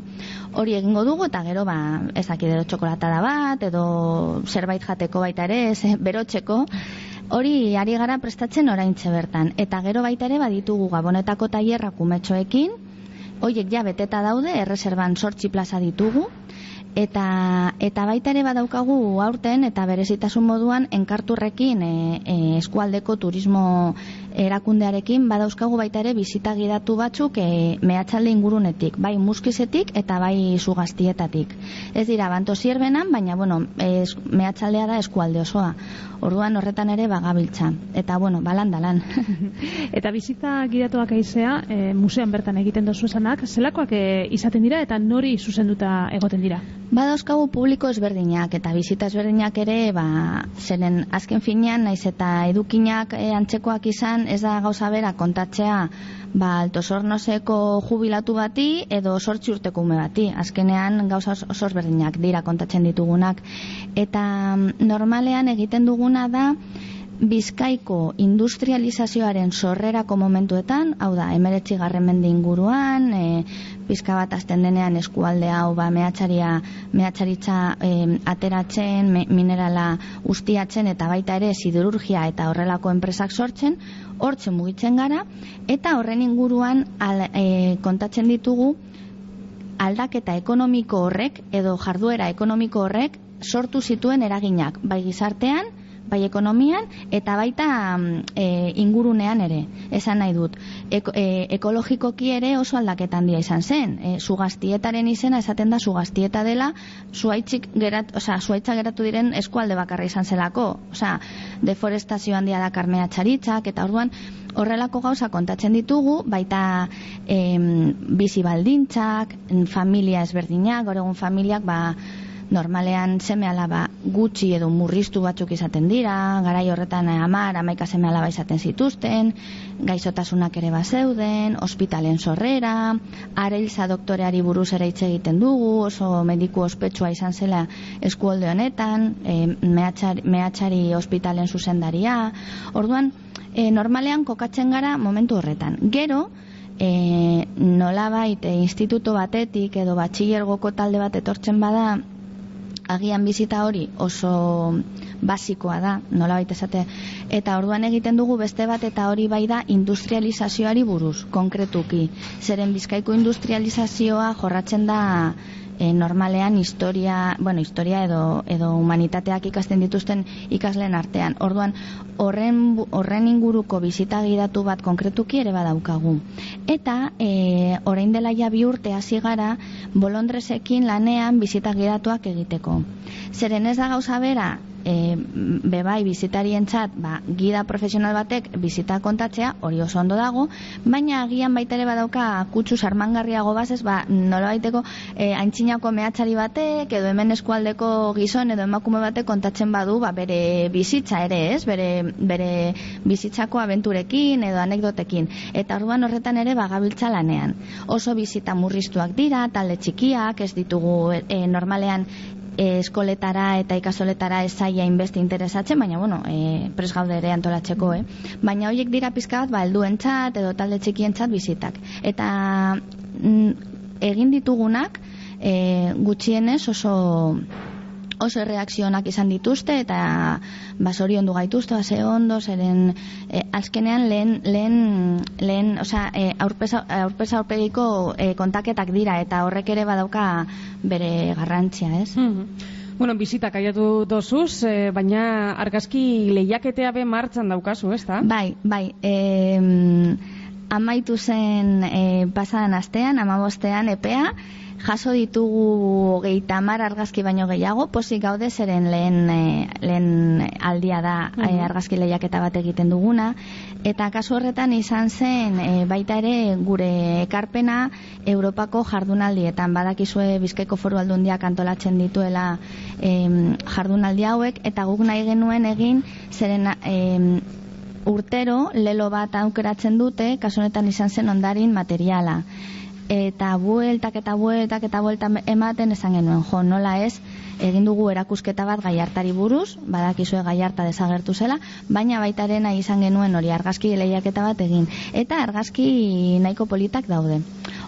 Hori egingo dugu eta gero ba ez dakit edo txokolatada bat edo zerbait jateko baita ere, ez, berotzeko Hori ari gara prestatzen oraintxe bertan eta gero baita ere baditugu gabonetako tailerrak umetxoekin. Hoiek ja beteta daude, erreserban sortzi plaza ditugu eta eta baita ere badaukagu aurten eta berezitasun moduan enkarturrekin e, e, eskualdeko turismo erakundearekin badauzkagu baita ere bizita gidatu batzuk e, mehatxalde ingurunetik, bai muskizetik eta bai sugaztietatik. Ez dira banto zierbenan, baina bueno, es, mehatxaldea da eskualde osoa. Orduan horretan ere bagabiltza. Eta bueno, balan dalan. [LAUGHS] Eta bizita gidatuak aizea, e, musean bertan egiten dozu esanak, zelakoak e, izaten dira eta nori zuzenduta egoten dira? Badauzkagu publiko ezberdinak eta bizita ezberdinak ere, ba, zeren azken finean, naiz eta edukinak e, antzekoak izan, ez da gauza bera kontatzea ba, altosornoseko jubilatu bati edo sortzi urteko ume bati. Azkenean gauza os- oso ezberdinak dira kontatzen ditugunak. Eta mm, normalean egiten duguna da, Bizkaiko industrializazioaren sorrerako momentuetan, hau da, emeretzi garren mende inguruan, e, pizka bat azten denean eskualde hau ba, mehatxaria, mehatxaritza e, ateratzen, me, minerala ustiatzen eta baita ere siderurgia eta horrelako enpresak sortzen, hortxe mugitzen gara, eta horren inguruan al, e, kontatzen ditugu aldaketa ekonomiko horrek edo jarduera ekonomiko horrek sortu zituen eraginak, bai gizartean, bai ekonomian eta baita mm, e, ingurunean ere. Esan nahi dut, eko, e, ekologikoki ere oso aldaketan handia izan zen. E, sugaztietaren izena esaten da sugaztieta dela zuaitzik gerat, osea, zuaitza geratu diren eskualde bakarra izan zelako. Osea, deforestazio handia da karmea txaritzak eta orduan horrelako gauza kontatzen ditugu, baita em, bizi baldintzak, familia ezberdinak, gaur egun familiak ba, normalean seme alaba gutxi edo murriztu batzuk izaten dira, garai horretan amar, amaika seme alaba izaten zituzten, gaixotasunak ere bazeuden, ospitalen sorrera, areilza doktoreari buruz ere hitz egiten dugu, oso mediku ospetsua izan zela eskuolde honetan, e, mehatxari, mehatxari ospitalen zuzendaria, orduan, e, normalean kokatzen gara momentu horretan. Gero, e, nolabait e, instituto batetik edo batxillergoko talde bat etortzen bada agian bizita hori oso basikoa da, nolabait esate eta orduan egiten dugu beste bat eta hori bai da industrializazioari buruz konkretuki, zeren bizkaiko industrializazioa jorratzen da e, normalean historia, bueno, historia edo, edo humanitateak ikasten dituzten ikasleen artean. Orduan, horren, horren inguruko bizita gidatu bat konkretuki ere badaukagu. Eta, e, orain dela ja bi urte hasi gara, bolondresekin lanean bizita gidatuak egiteko. Zeren ez da gauza bera, e, bebai bizitarientzat ba, gida profesional batek bizita kontatzea, hori oso ondo dago, baina agian baita ere badauka kutsu sarmangarriago bazez, ba, nolabaiteko e, aintzinako mehatxari batek, edo hemen eskualdeko gizon edo emakume batek kontatzen badu, ba, bere bizitza ere ez, bere, bere bizitzako abenturekin edo anekdotekin. Eta orduan horretan ere bagabiltza lanean. Oso bizita murriztuak dira, talde txikiak, ez ditugu e, normalean e, eskoletara eta ikasoletara ez zaia inbeste interesatzen, baina bueno, e, pres gaude ere antolatzeko, eh? Baina horiek dira pizka bat, ba, helduentzat edo talde txikientzat bizitak. Eta mm, egin ditugunak e, gutxienez oso oso reakzionak izan dituzte eta ba zoriondu gaituzte ba ze ondo zeren e, azkenean lehen lehen lehen, osea, e, aurpesa aurpesa aurpegiko e, kontaketak dira eta horrek ere badauka bere garrantzia, ez? Mhm. Bueno, bizitak aiatu dozuz, eh, baina argazki lehiaketea be martxan daukazu, ez da? Bai, bai. em, amaitu zen e, pasadan astean, amabostean epea, jaso ditugu geita mar argazki baino gehiago, posik gaude zeren lehen, e, lehen aldia da e, argazki lehiaketa bat egiten duguna, eta kasu horretan izan zen e, baita ere gure ekarpena Europako jardunaldietan, badakizue Bizkaiko foru aldundiak antolatzen dituela e, jardunaldi hauek, eta guk nahi genuen egin zeren e, urtero lelo bat aukeratzen dute, kasu honetan izan zen ondarin materiala eta bueltak eta bueltak eta bueltak ematen esan genuen, jo, nola ez, egin dugu erakusketa bat gaiartari buruz, badakizue gaiarta desagertu zela, baina baitaren izan genuen hori argazki lehiaketa bat egin. Eta argazki nahiko politak daude.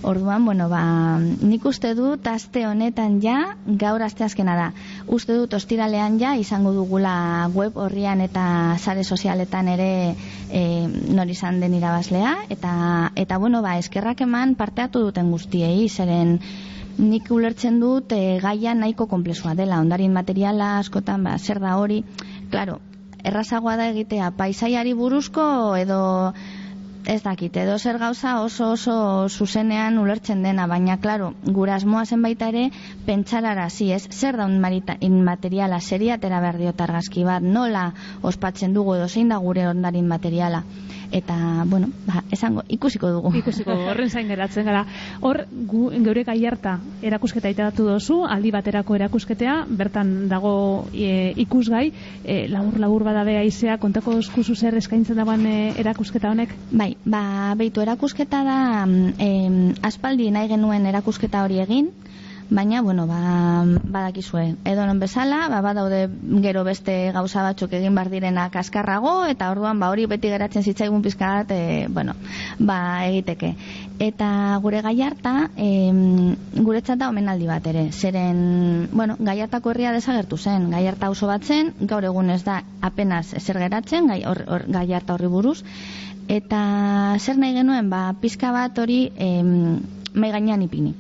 Orduan, bueno, ba, nik uste dut aste honetan ja, gaur aste azkena da. Uste dut ostiralean ja, izango dugula web horrian eta sare sozialetan ere e, nori izan den irabazlea. Eta, eta bueno, ba, eskerrak eman parteatu duten guztiei, zeren nik ulertzen dut e, gaia nahiko komplexua dela, ondarin materiala askotan, ba, zer da hori, claro, errazagoa da egitea paisaiari buruzko edo ez dakit, edo zer gauza oso oso zuzenean ulertzen dena, baina, klaro, gura asmoa zen baita ere, pentsarara, zi, ez, zer da un materiala, seria tera behar diot argazki bat, nola ospatzen dugu edo zein da gure ondarin materiala eta, bueno, ba, esango, ikusiko dugu. Ikusiko, horren zain geratzen gara. Hor, gu, geure gaiarta erakusketa itatu dozu, aldi baterako erakusketea, bertan dago e, ikusgai, e, labur labur badabea izea, kontako eskuzu zer eskaintzen dagoen e, erakusketa honek? Bai, ba, beitu erakusketa da, e, aspaldi nahi genuen erakusketa hori egin, baina, bueno, ba, badakizue, edo non bezala, ba, badaude gero beste gauza batzuk egin bar direnak askarrago, eta orduan, ba, hori beti geratzen zitzaigun pizkat, e, bueno, ba, egiteke. Eta gure gaiarta, e, guretzat da omenaldi bat ere, zeren, bueno, gaiartako herria desagertu zen, gaiarta oso bat zen, gaur egun ez da apenas ezer geratzen, gai, or, or, gaiarta horri buruz, eta zer nahi genuen, ba, pizka bat hori e, mai gainean ipini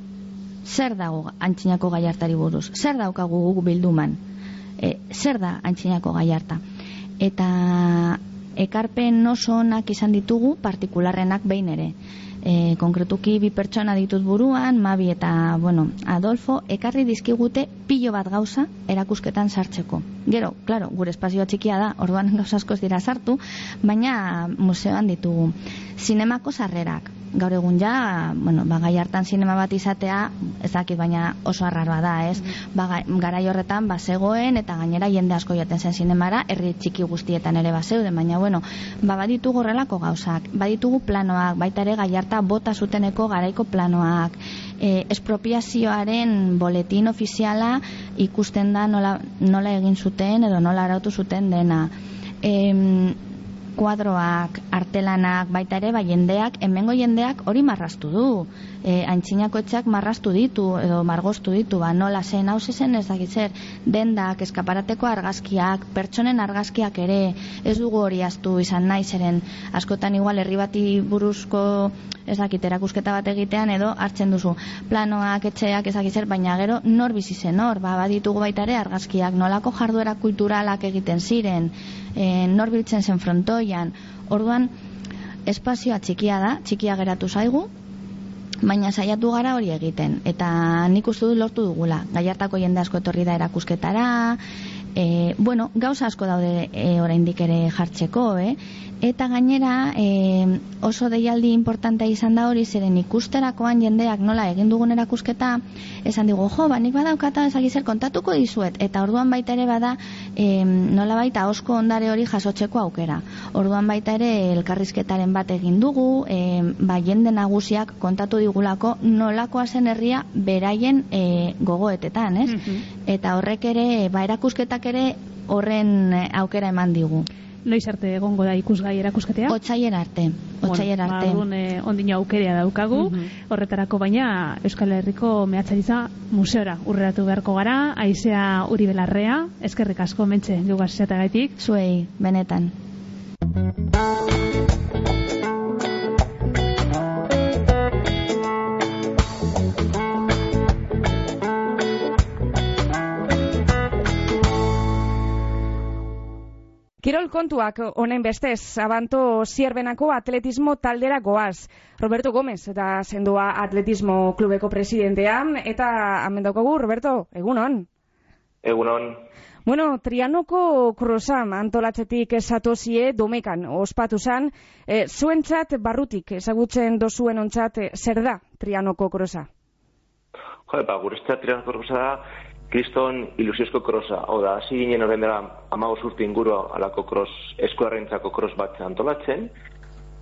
zer dago antxinako gaiartari buruz, zer daukagu guk bilduman, e, zer da antxinako gaiarta. Eta ekarpen oso onak izan ditugu, partikularrenak behin ere. E, konkretuki bi pertsona ditut buruan, Mabi eta bueno, Adolfo, ekarri dizkigute pilo bat gauza erakusketan sartzeko. Gero, claro, gure espazioa txikia da, orduan [LAUGHS] gauza askoz dira sartu, baina museoan ditugu. Zinemako sarrerak, gaur egun ja, bueno, ba, gai hartan sinema bat izatea, ezakit baina oso arraroa da, ez? Ba, garai horretan, ba, zegoen, eta gainera jende asko jaten zen sinemara, herri txiki guztietan ere bazeuden, baina, bueno, ba, baditugu horrelako gauzak, baditugu planoak, baita ere gai harta bota zuteneko garaiko planoak, e, espropiazioaren boletin ofiziala ikusten da nola, nola egin zuten edo nola arautu zuten dena. E, kuadroak, artelanak, baita ere, bai jendeak, hemengo jendeak hori marrastu du. E, Aintzinako etxeak marrastu ditu, edo margostu ditu, ba, nola zen, hau zen ez dakitzer, dendak, eskaparateko argazkiak, pertsonen argazkiak ere, ez dugu hori aztu izan nahi, zeren askotan igual herri bati buruzko ez dakit erakusketa bat egitean edo hartzen duzu. Planoak, etxeak, ez dakitzer, baina gero nor bizi zen hor, ba, baditugu baita ere argazkiak, nolako jarduera kulturalak egiten ziren, e, nor biltzen zen frontoian, orduan espazioa txikia da, txikia geratu zaigu, baina saiatu gara hori egiten, eta nik uste dut lortu dugula, gaiartako jende asko etorri da erakusketara, e, bueno, gauza asko daude e, oraindik ere jartzeko, eh? Eta gainera e, oso deialdi importantea izan da hori zeren ikusterakoan jendeak nola egin dugun erakusketa esan digu, jo, ba, nik badaukata ezagizer kontatuko dizuet eta orduan baita ere bada e, nola baita osko ondare hori jasotzeko aukera. Orduan baita ere elkarrizketaren bat egin dugu, e, ba, jende nagusiak kontatu digulako nolakoa zen herria beraien e, gogoetetan, ez? Mhm. Eta horrek ere, ba, erakusketak ere horren aukera eman digu. Noiz arte egongo da ikusgai erakusketea? Otsaiera arte. Otsaiera arte. Bueno, eh, ondino aukerea daukagu. Mhm. Horretarako baina Euskal Herriko mehatzaritza museora urreratu beharko gara. Aizea uri belarrea. Eskerrik asko mentxe, gugaz gaitik. Zuei, benetan. Kontuak honen bestez, abanto zierbenako atletismo taldera goaz. Roberto Gómez, eta zendua atletismo klubeko presidentea, eta hamen daukagu, Roberto, egunon? Egunon. Bueno, Trianoko krosam antolatzetik esatozie domekan ospatu zan, e, zuentzat barrutik ezagutzen dozuen ontzat e, zer da Trianoko krosa? Jo, ba, gurezta Trianoko krosa da, kriston ilusiozko krosa. Oda, hasi ginen horren dela amago zurti inguru alako kros, eskuarrentzako kros bat antolatzen,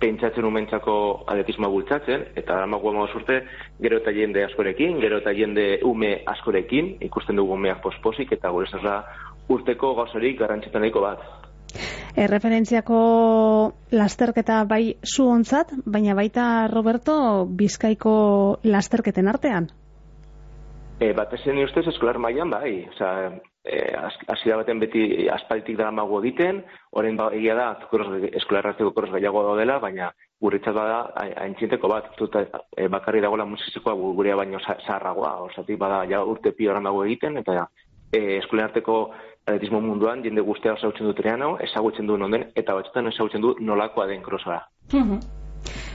pentsatzen umentzako atletismoa bultzatzen, eta amago amago zurte, gero eta jende askorekin, gero eta jende ume askorekin, ikusten dugu umeak posposik, eta gure da urteko gauzarik garrantzitan bat. Erreferentziako lasterketa bai zu ontzat, baina baita Roberto Bizkaiko lasterketen artean? E, bat ezen ustez eskolar mailan bai, oza, e, hasi da baten beti aspaltik dara magu egiten, horren ba, egia da, eskolar arteko koros gaiago daudela, baina guretzat bada haintzinteko bat, tuta, e, bakarri dagoela musizikoa gurea baino zaharragoa, osatik bada ja urte pi horren dago egiten, eta e, eskolar arteko atletismo munduan jende guztia ezagutzen du triano, ezagutzen du nonden, eta batzutan ezagutzen du nolakoa den krosora. Mhm.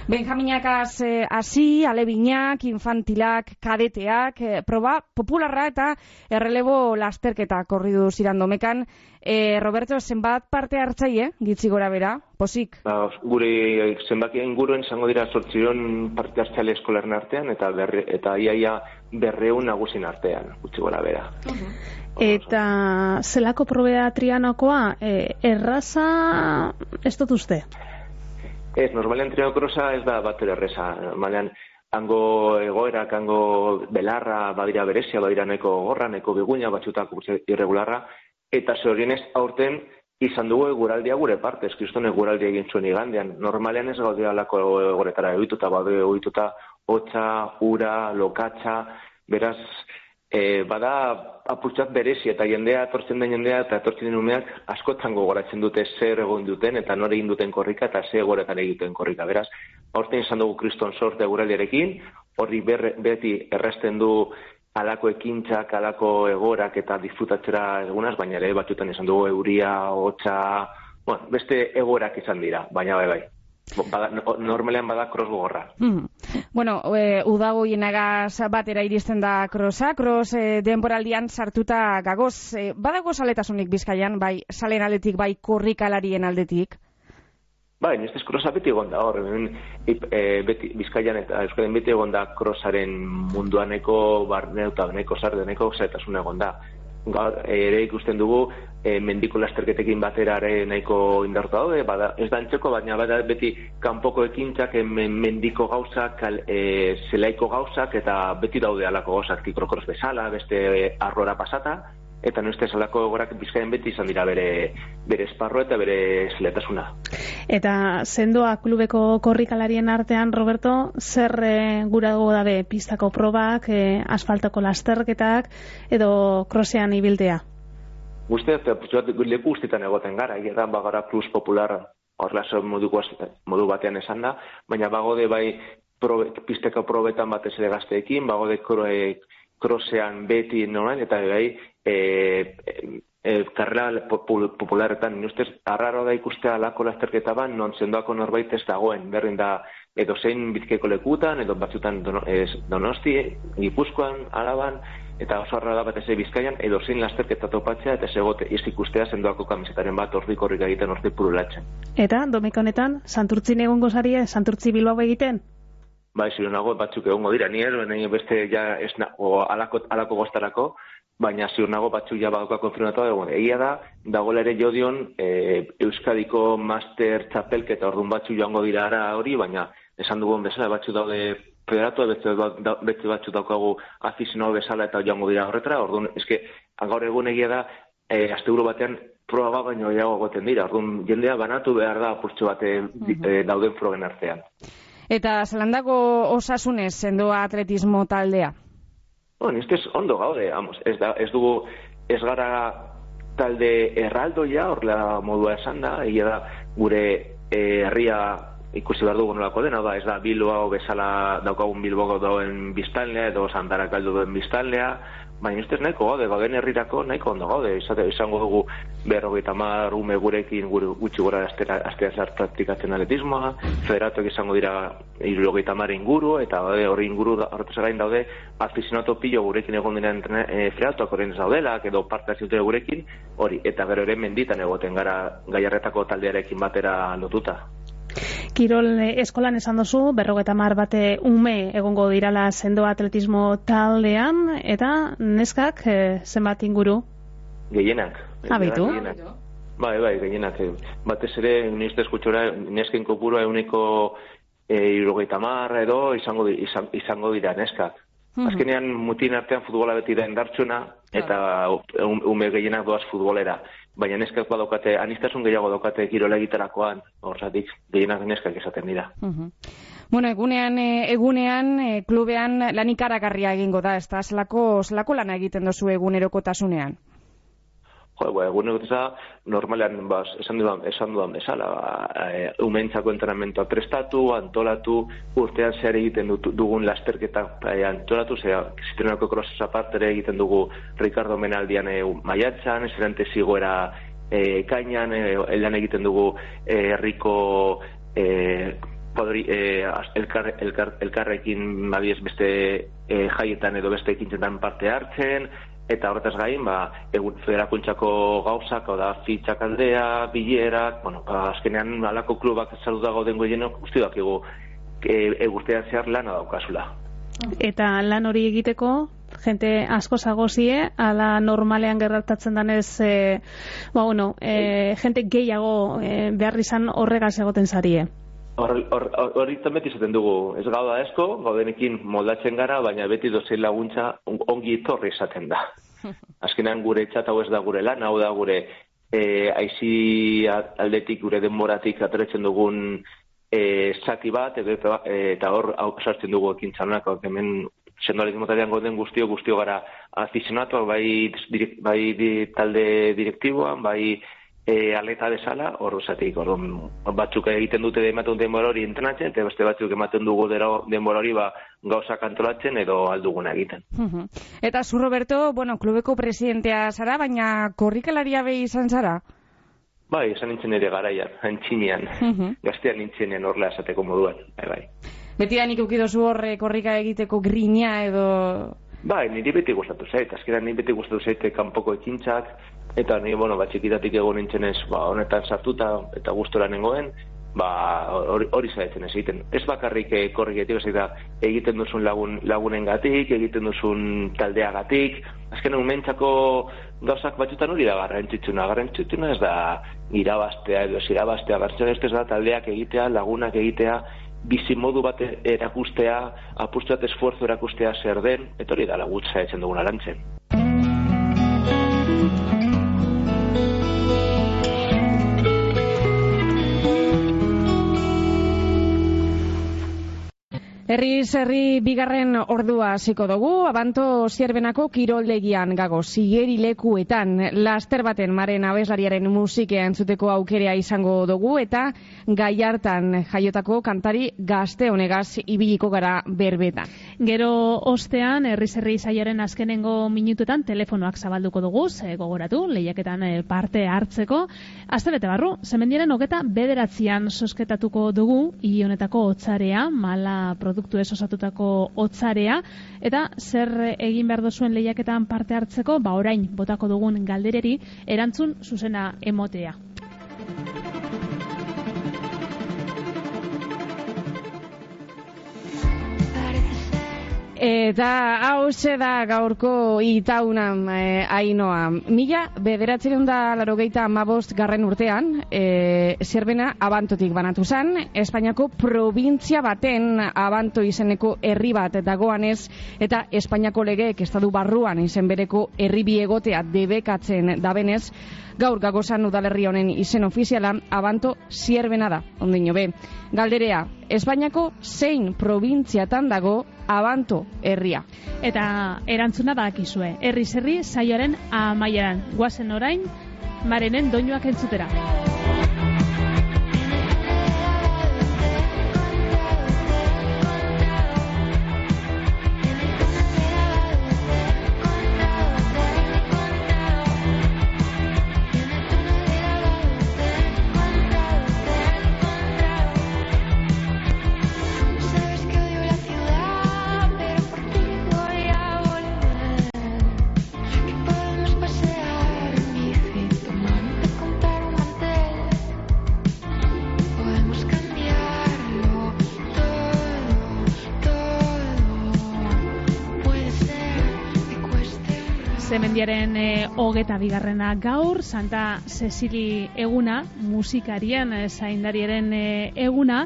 Benjaminakaz eh, hasi, alebinak, infantilak, kadeteak, eh, proba popularra eta errelebo lasterketa korridu ziran domekan. Eh, Roberto, zenbat parte hartzaile, gitzi gora bera, posik? Ba, gure zenbakia inguruen zango dira sortziron parte hartzaile eskolaren artean eta, berre, eta iaia berreun nagusin artean, gutxi gora bera. Mhm. Eta zelako probea trianokoa, e, erraza ez dut uste? Ez, normalean trianokrosa ez da bat erreza. Normalean, hango egoerak, hango belarra, badira berezia, badira neko gorra, neko biguina, batxutak irregularra, eta zorionez aurten izan dugu eguraldia gure parte, eskriston eguraldia egin zuen igandean. Normalean ez gaudia lako egoretara egituta, badu egituta, hotza, ura, lokatza, beraz, e, bada apurtzat berezi eta jendea etortzen den jendea eta etortzen den umeak askotan gogoratzen dute zer egon duten eta nore egin duten korrika eta zer egoretan egiten korrika. Beraz, horten izan dugu kriston sorte guraldiarekin, horri beti erresten du alako ekintzak, alako egorak eta disfrutatzera egunaz, baina ere batzutan izan dugu euria, hotza, bueno, beste egorak izan dira, baina bai bai. Bada, normalean bada cross gogorra. Mm. Bueno, e, udago inagaz batera iristen da crossa, cross e, denboraldian sartuta gagoz. E, badago saletasunik bizkaian, bai salen aldetik, bai korrikalarien aldetik? Bai, nestez crossa beti egon da hor, e, beti, bizkaian eta euskaren beti egon da crossaren munduaneko barneuta, neko sardeneko zaitasun egon da gaur ere ikusten dugu e, mendiko lasterketekin batera ere nahiko indartu daude, bada, ez da antzeko, baina bada beti kanpoko ekintzak e, mendiko gauzak, e, zelaiko gauzak, eta beti daude alako gauzak kikrokros bezala, beste arrora pasata, eta noizte esalako egorak bizkaien beti izan dira bere, bere esparro eta bere zeletasuna. Eta zendoa klubeko korrikalarien artean, Roberto, zer e, gura dugu dabe pistako probak, e, asfaltoko lasterketak, edo krosean ibildea? Guzti, eta leku guztietan egoten gara, egia bagara plus popular horrela modu, modu batean esan da, baina bagode bai probe, pisteko probetan batez ere gazteekin, bagode krosean beti norain, eta bai e, e, karrera popularetan, ustez, arraro da ikustea alako lasterketa ban, non zendoako norbait ez dagoen, berrin da, edo zein bizkeko lekutan, edo batzutan donosti, gipuzkoan, alaban, eta oso arra da bat eze bizkaian, edo zein lasterketa topatzea, eta segote, ez ikustea zendoako kamisetaren bat ordik horrik egiten ordik purulatzen. Eta, domeko honetan, santurtzin egon gozaria, santurtzi bilbao egiten? Bai, zironago, batzuk egongo dira, nier, beste ja, esna, o, alako, alako goztarako, baina ziur nago batzu ja badoka konfirmatu dago. Egia da, dagoela ere jodion e, Euskadiko master txapelketa orduan batzu joango dira ara hori, baina esan dugun bezala batzu daude federatu, beste, beste batzu daukagu afizionago bezala eta joango dira horretara, orduan, eske, gaur egun egia da, e, azte batean proba baino jago goten dira, orduan jendea banatu behar da apurtxo bate e, dauden frogen artean. Eta zelandako osasunez zendoa atletismo taldea? Bueno, ez ondo gaude, vamos, ez, da, ez dugu ez gara talde erraldoia, horrela modua esan da, egia da, gure eh, herria ikusi behar dugu nolako dena, da, ez da, Bilbao bezala daukagun Bilboko dauen biztanlea, edo Santarak galdu duen biztanlea, baina ustez nahiko gaude, bagen herrirako nahiko ondo gaude, izate, izango dugu berrogeita mar ume gurekin gure gutxi gora astea, zart praktikatzen atletismoa, federatuak izango dira irurogeita mar inguru, eta daude hori inguru horretaz gain daude afizionato pilo gurekin egon diren e, federatuak horren ez daudela, edo parte hartzen gurekin, hori, eta gero ere menditan egoten gara gaiarretako taldearekin batera lotuta. Kirol eh, eskolan esan duzu, berrogeta mar bate ume egongo dirala sendo atletismo taldean, eta neskak eh, zenbat inguru? Gehienak. Ah, baitu? Gehienak. Bai, bai, gehienak. eh. Batez ere, nizte eskutxora, nesken kopura euneko e, irurogeita mar edo izango, izan, izango dira neskak. Azkenean mutin artean futbola beti da indartsuna eta um- ume gehienak doaz futbolera. Baina neskak badaukate, anistasun gehiago daukate kirola egiterakoan, horzatik gehienak neskak esaten dira. Mhm. Bueno, egunean, eh, egunean, eh, klubean lan ikaragarria egingo da, ez da, zelako, zelako lana egiten dozu egunerokotasunean. Jo, ba, egun egoteza, normalean, ba, esan dudan, esan dudan bezala, ba, e, umentzako entrenamentoa prestatu, antolatu, urtean zehar egiten dut, dugun lasterketa e, antolatu, zera, zitrenako krosesa apartere egiten dugu Ricardo Menaldian e, maiatzan, eserante zigoera e, kainan, e, eldan egiten dugu herriko e, podri, e, elkar, elkar, elkarrekin badiez beste e, jaietan edo beste ekintzetan parte hartzen, eta horretaz gain, ba, egun federakuntzako gauzak, da, fitxak aldea, bilerak, bueno, ba, azkenean alako klubak saluda gauden goienok, uste dakigu, e, e, urtean zehar lana daukazula. Eta lan hori egiteko, jente asko zagozie, ala normalean gertatzen danez, e, ba, bueno, e, jente gehiago e, behar izan horregaz egoten zarie. Hor- hor- hor- Hori hor, beti izaten dugu, ez gauda esko, gaudenekin moldatzen gara, baina beti dozein laguntza on- ongi etorri esaten da. [LAUGHS] Azkenean gure txat hau ez da gure lan, hau da gure e, aizi a- aldetik, gure denboratik atretzen dugun e, zati bat, eta, eta hor hau sartzen dugu ekin txanak, hemen sendoalizmo taldean goden guztio, guztio gara afizionatuak, bai, direk- bai di, talde direktiboan, bai e, aleta bezala, hor zatik, hor batzuk egiten dute ematen denbora hori entrenatzen, eta beste batzuk ematen dugu denbora hori ba, gauzak antolatzen edo alduguna egiten. Eta zu, Roberto, bueno, klubeko presidentea zara, baina korrikalaria behi izan zara? Bai, esan nintzen ere garaian, antxinean, gaztean nintzenean horrela esateko moduan, bai, bai. Beti da nik ukidozu horre korrika egiteko grina edo... Bai, niri beti gustatu zait, azkenan niri beti gustatu zaite kanpoko ekintzak, eta ni, bueno, ba, txikitatik egon nintzen ez, ba, honetan sartuta eta gustora nengoen, ba, hori, hori zaitzen ez egiten. Ez bakarrik eh, korriketik, ez da, egiten duzun lagun, lagunengatik, egiten duzun taldeagatik, azkenan umentzako gauzak batzutan hori da garrantzitsuna, garrantzitsuna ez da irabaztea edo irabaztea, garrantzitsuna ez da taldeak egitea, lagunak egitea, bizi modu bat erakustea, apustu bat esfuerzo erakustea zer den, eta hori da lagutza etzen duguna lantzen. Herri herri bigarren ordua hasiko dugu, abanto zierbenako kiroldegian gago, zigeri lekuetan, laster baten maren abeslariaren musikea entzuteko aukerea izango dugu, eta gai hartan jaiotako kantari gazte honegaz ibiliko gara berbetan. Gero ostean, herri zerri zaiaren azkenengo minutuetan telefonoak zabalduko dugu, gogoratu, lehiaketan eh, parte hartzeko. Aztelete barru, zemendiaren hogeta bederatzean sosketatuko dugu, hiri honetako otzarea, mala produktu ez osatutako otzarea, eta zer egin behar duzuen lehiaketan parte hartzeko, ba orain botako dugun galdereri, erantzun zuzena emotea. Eta hau da gaurko itaunan e, ainoa. Mila bederatzen da larogeita amabost garren urtean, e, zerbena abantotik banatu zen, Espainiako provintzia baten abanto izeneko herri bat dagoanez, eta Espainiako legeek estadu barruan izen bereko herri biegotea debekatzen dabenez, gaur gagozan udalerri honen izen ofiziala abanto zierbena da, ondino be. Galderea, Espainiako zein probintziatan dago abanto herria. Eta erantzuna badakizue. Herri zerri saioaren amaieran. Guazen orain, marenen doinuak entzutera. Mendiaren e, hogeta bigarrena gaur, Santa Cecili eguna, musikarien e, zaindariaren e, eguna,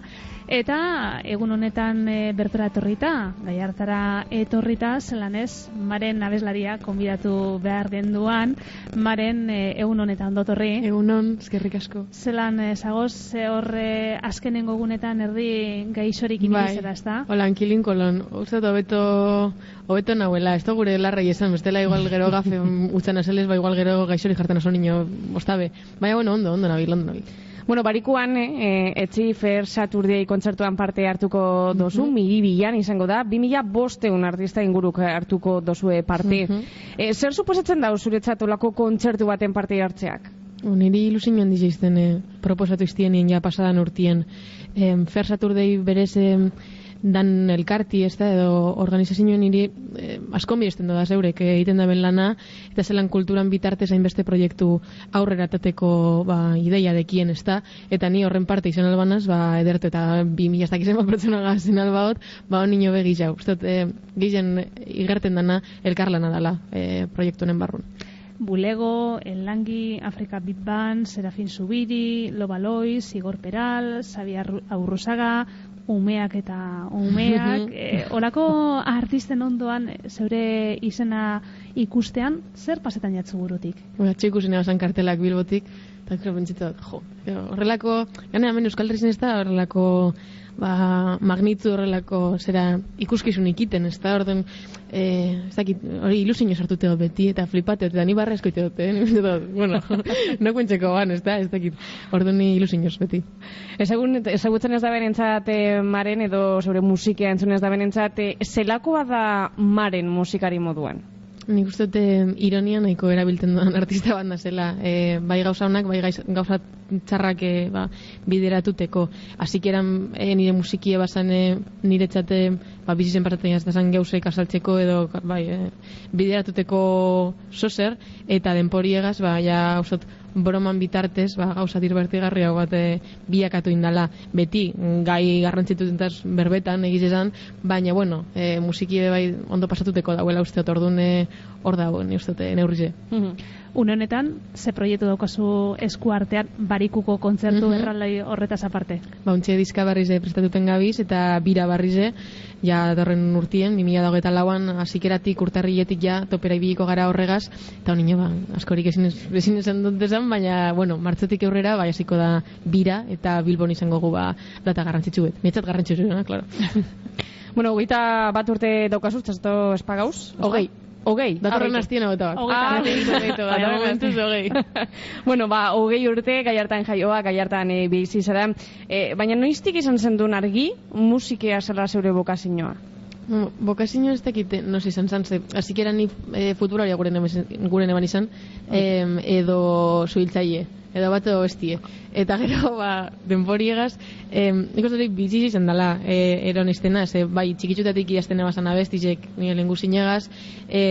eta egun honetan e, bertora etorrita, gaiartara etorrita, zelan ez, maren abeslaria konbidatu behar den duan, maren e, egun honetan dotorri. Egun hon, eskerrik asko. Zelan e, zagoz, ze horre azkenengo egunetan erdi gaixorik Bai. inibizera, ez da? Hola, ankilin kolon. Uste hobeto, hobeto nahuela. Ez da gure larrai esan, bestela igual gero gafe [LAUGHS] utzan azeles, ba igual gero gaixori jartzen oso niño, ostabe. Baina, bueno, ondo, ondo nabil, ondo nabil. Bueno, barikuan, eh, etzi Fair Saturday kontzertuan parte hartuko dozu, mm miribilan izango da, 2000 bosteun artista inguruk hartuko dozue parte. Mhm. Eh, zer suposatzen da zuretzat olako kontzertu baten parte hartzeak? O, niri ilusin handi izten eh, proposatu iztienien ja pasadan urtien. Eh, Fair Saturday berez eh, dan elkarti, ez da, edo organizazioen niri eh, asko miresten da zeurek eh, egiten da ben lana, eta zelan kulturan bitartez hainbeste proiektu aurrera tateko ba, ideia dekien, ez da, eta ni horren parte izan albanaz, ba, edertu eta bi mila ez dakizen bat pertsona gazen albaot, ba, nino begi jau. Uste, dut, eh, gehien igerten dana elkarlana dela eh, proiektu honen barrun. Bulego, Elangi, Afrika Big Band, Serafin Zubiri, Loba Lois, Igor Peral, Xabi Arru- Aurruzaga, umeak eta umeak. [LAUGHS] e, olako artisten ondoan eh, zeure izena ikustean, zer pasetan jatzu burutik? Ba, txiku zine basan kartelak bilbotik, eta dut, jo, jo, horrelako, gane hemen Euskal Herrizen ez da horrelako, ba, magnitzu horrelako, zera, ikuskizun ikiten, ez da, orden, e, ez dakit, hori ilusinio sartute dut beti, eta flipate dut, eta ni barra eskoite dut, eh? [LAUGHS] Bueno, [LAUGHS] no kuentzeko ban, ez da, ez dakit, orduan ni ilusinioz beti. Ezagun, ezagutzen ez da berentzat eh, maren edo sobre musikea entzun ez da berentzat, eh, zelakoa da maren musikari moduan? Nik uste dut ironia nahiko erabiltzen dudan artista bat zela e, bai gauza honak, bai gauza txarrak e, ba, bideratuteko. Azikeran e, nire musikie bazan e, niretzate ba, bizitzen pasatzen jaztazan gauzek asaltzeko edo bai, e, bideratuteko sozer eta denporiegaz, ba, ja, usot, broman bitartez, ba, gauza dirbertigarria bat e, bilakatu indala beti gai garrantzitutentaz berbetan egiz esan, baina bueno, e, musiki ere bai ondo pasatuteko dauela uste dut orduan e, hor dago, ni uste dut e, neurrize. Une honetan, ze proiektu daukazu esku artean barikuko kontzertu Mhm. erralai horretaz aparte? Ba, untxe diska barrize prestatuten gabiz eta bira barrize, ja datorren urtien, 2008 lauan, azikeratik urtarrietik ja topera ibiliko gara horregaz, eta honino ba, askorik ezin, ez- ezin esan dut esan, baina, bueno, martzetik aurrera, bai hasiko da bira eta Bilbon izango gu ba, data garrantzitsu bet. Nietzat garrantzitsu, eh, claro. [LAUGHS] Bueno, hogeita bat urte daukazu, txasto espagauz? Hogei. Hogei? Datorren astien hau eta bat. Ah, bat. datorren momentuz astean. hogei. [LAUGHS] bueno, ba, hogei urte, gaiartan jaioa, gaiartan e, bizi zara. E, baina noiztik izan zen duen argi, musikea zela zeure bokazioa? Mm, Bokazio ez dakit, no izan zan, ze, eran ni e, futbolaria gure neban izan, em, edo zuhiltzaile, edo bat edo bestie. Eta gero, ba, denboriegaz, em, nik uste dut bizi izan dela, e, eron iztena, ze, bai, txikitsutatik idazten ebazan abestizek, nire lengu zinegaz, e,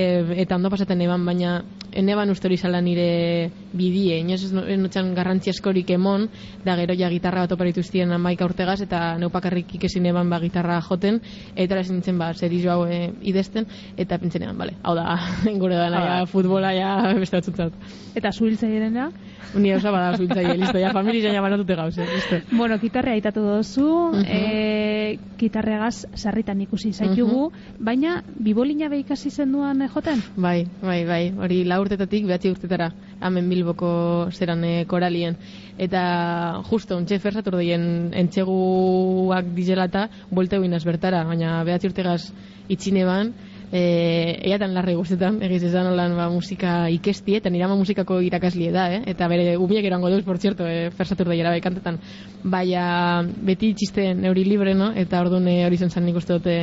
eta ondo pasaten eban, baina eneban uste hori zala nire bidie, inoz ez no- ez notxan garrantzi askorik emon, da gero ja gitarra bat oparitu iztien amaika urtegaz, eta neupakarrik ikesin eban ba gitarra joten, eta ezin nintzen ba, zer hau e, idezten, eta pintzen eban, bale, hau da, [LAUGHS] gure dana, ja, futbola, ja, beste batzutzat. Eta zuhiltzailena? Ni hausa bada zuiltzaile, listo, ja, familia ja banatute gauze, listo. Bueno, gitarrea aitatu duzu, Mhm. e, gitarregaz sarritan ikusi zaitugu, baina bibolina be ikasi zenduan eh, joten? Bai, bai, bai, hori la urtetatik behatzi urtetara, hemen Bilboko zeran e, koralien. Eta justo, ontxe fersatu dien entxeguak dizelata, buelte guinaz bertara, baina behatzi urtegaz itxine ban, e, eiatan larri guztetan, egiz esan holan ba, musika ikesti, eta nire musikako irakaslie da, eh? eta bere umiek erango duz, por cierto, e, fersatur daiera bai kantetan. Baina beti txiste neuri libre, no? eta orduan e, hori zen zan nik uste dute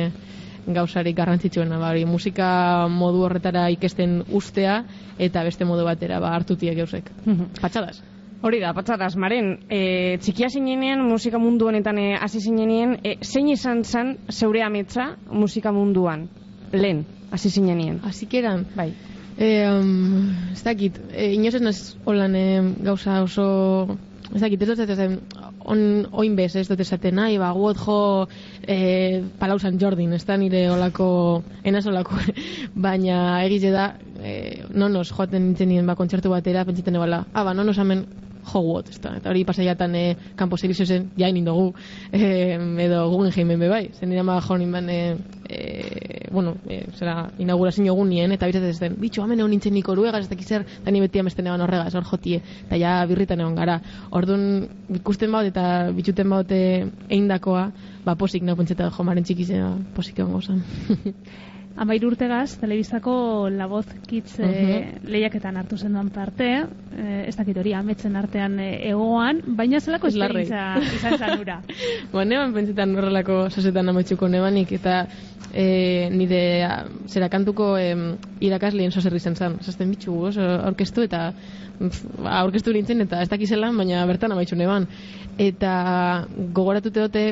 gauzarik garrantzitsuena, ba, hori, musika modu horretara ikesten ustea, eta beste modu batera, ba, hartutiek gauzek. Patxadas. Hori da, patzadas, maren, e, txikia zinenean, musika mundu honetan e, hasi zinenean, e, zein izan zen zeure ametsa musika munduan? Lehen, hasi zinenean. Así que eran, Bai. Eh, um, ez dakit, eh, inoz ez naz holan eh, gauza oso... Ez dakit, ez dut ez esaten, on, oin bez, ez dut esaten, nahi, ba, guot jo eh, Palau San Jordin, ez da nire olako, enaz olako, [LAUGHS] baina egize da, e, nonos joaten nintzen nien ba, kontzertu batera, pentsaten ebala, ah, ba, nonos hemen Hogwarts, ezta. Eta hori pasaiatan e, kanpo zen, jain indogu, [LAUGHS] e, edo Guggenheim be bai. Zen nire maga joan inban, e, e, bueno, e, zera, inaugurazio nien, eta bizatzen zen, bitxo, hamen egon nintzen niko oruegaz, ez dakizer, eta ni beti amesten egon horregaz, hor jotie, eta ja birritan egon gara. Orduan, ikusten baut eta bitxuten baut eindakoa, ba, posik nago pentseta jo maren txikizea, posik egon gozan. [LAUGHS] Amair urtegaz, telebizako La Voz Kids eh, lehiaketan hartu zenduan parte, eh, ez dakit hori ametzen artean eh, egoan, baina zelako esperientza izan zen ura. [LAUGHS] Ba, neban pentsetan horrelako sosetan ametsuko nebanik, eta e, nire a, zera kantuko em, irakasleen soserri zen zen. Zasten bitxu, oso aurkeztu eta pf, ba, aurkeztu nintzen eta ez dakizelan, baina bertan amaitxu neban. Eta gogoratute dute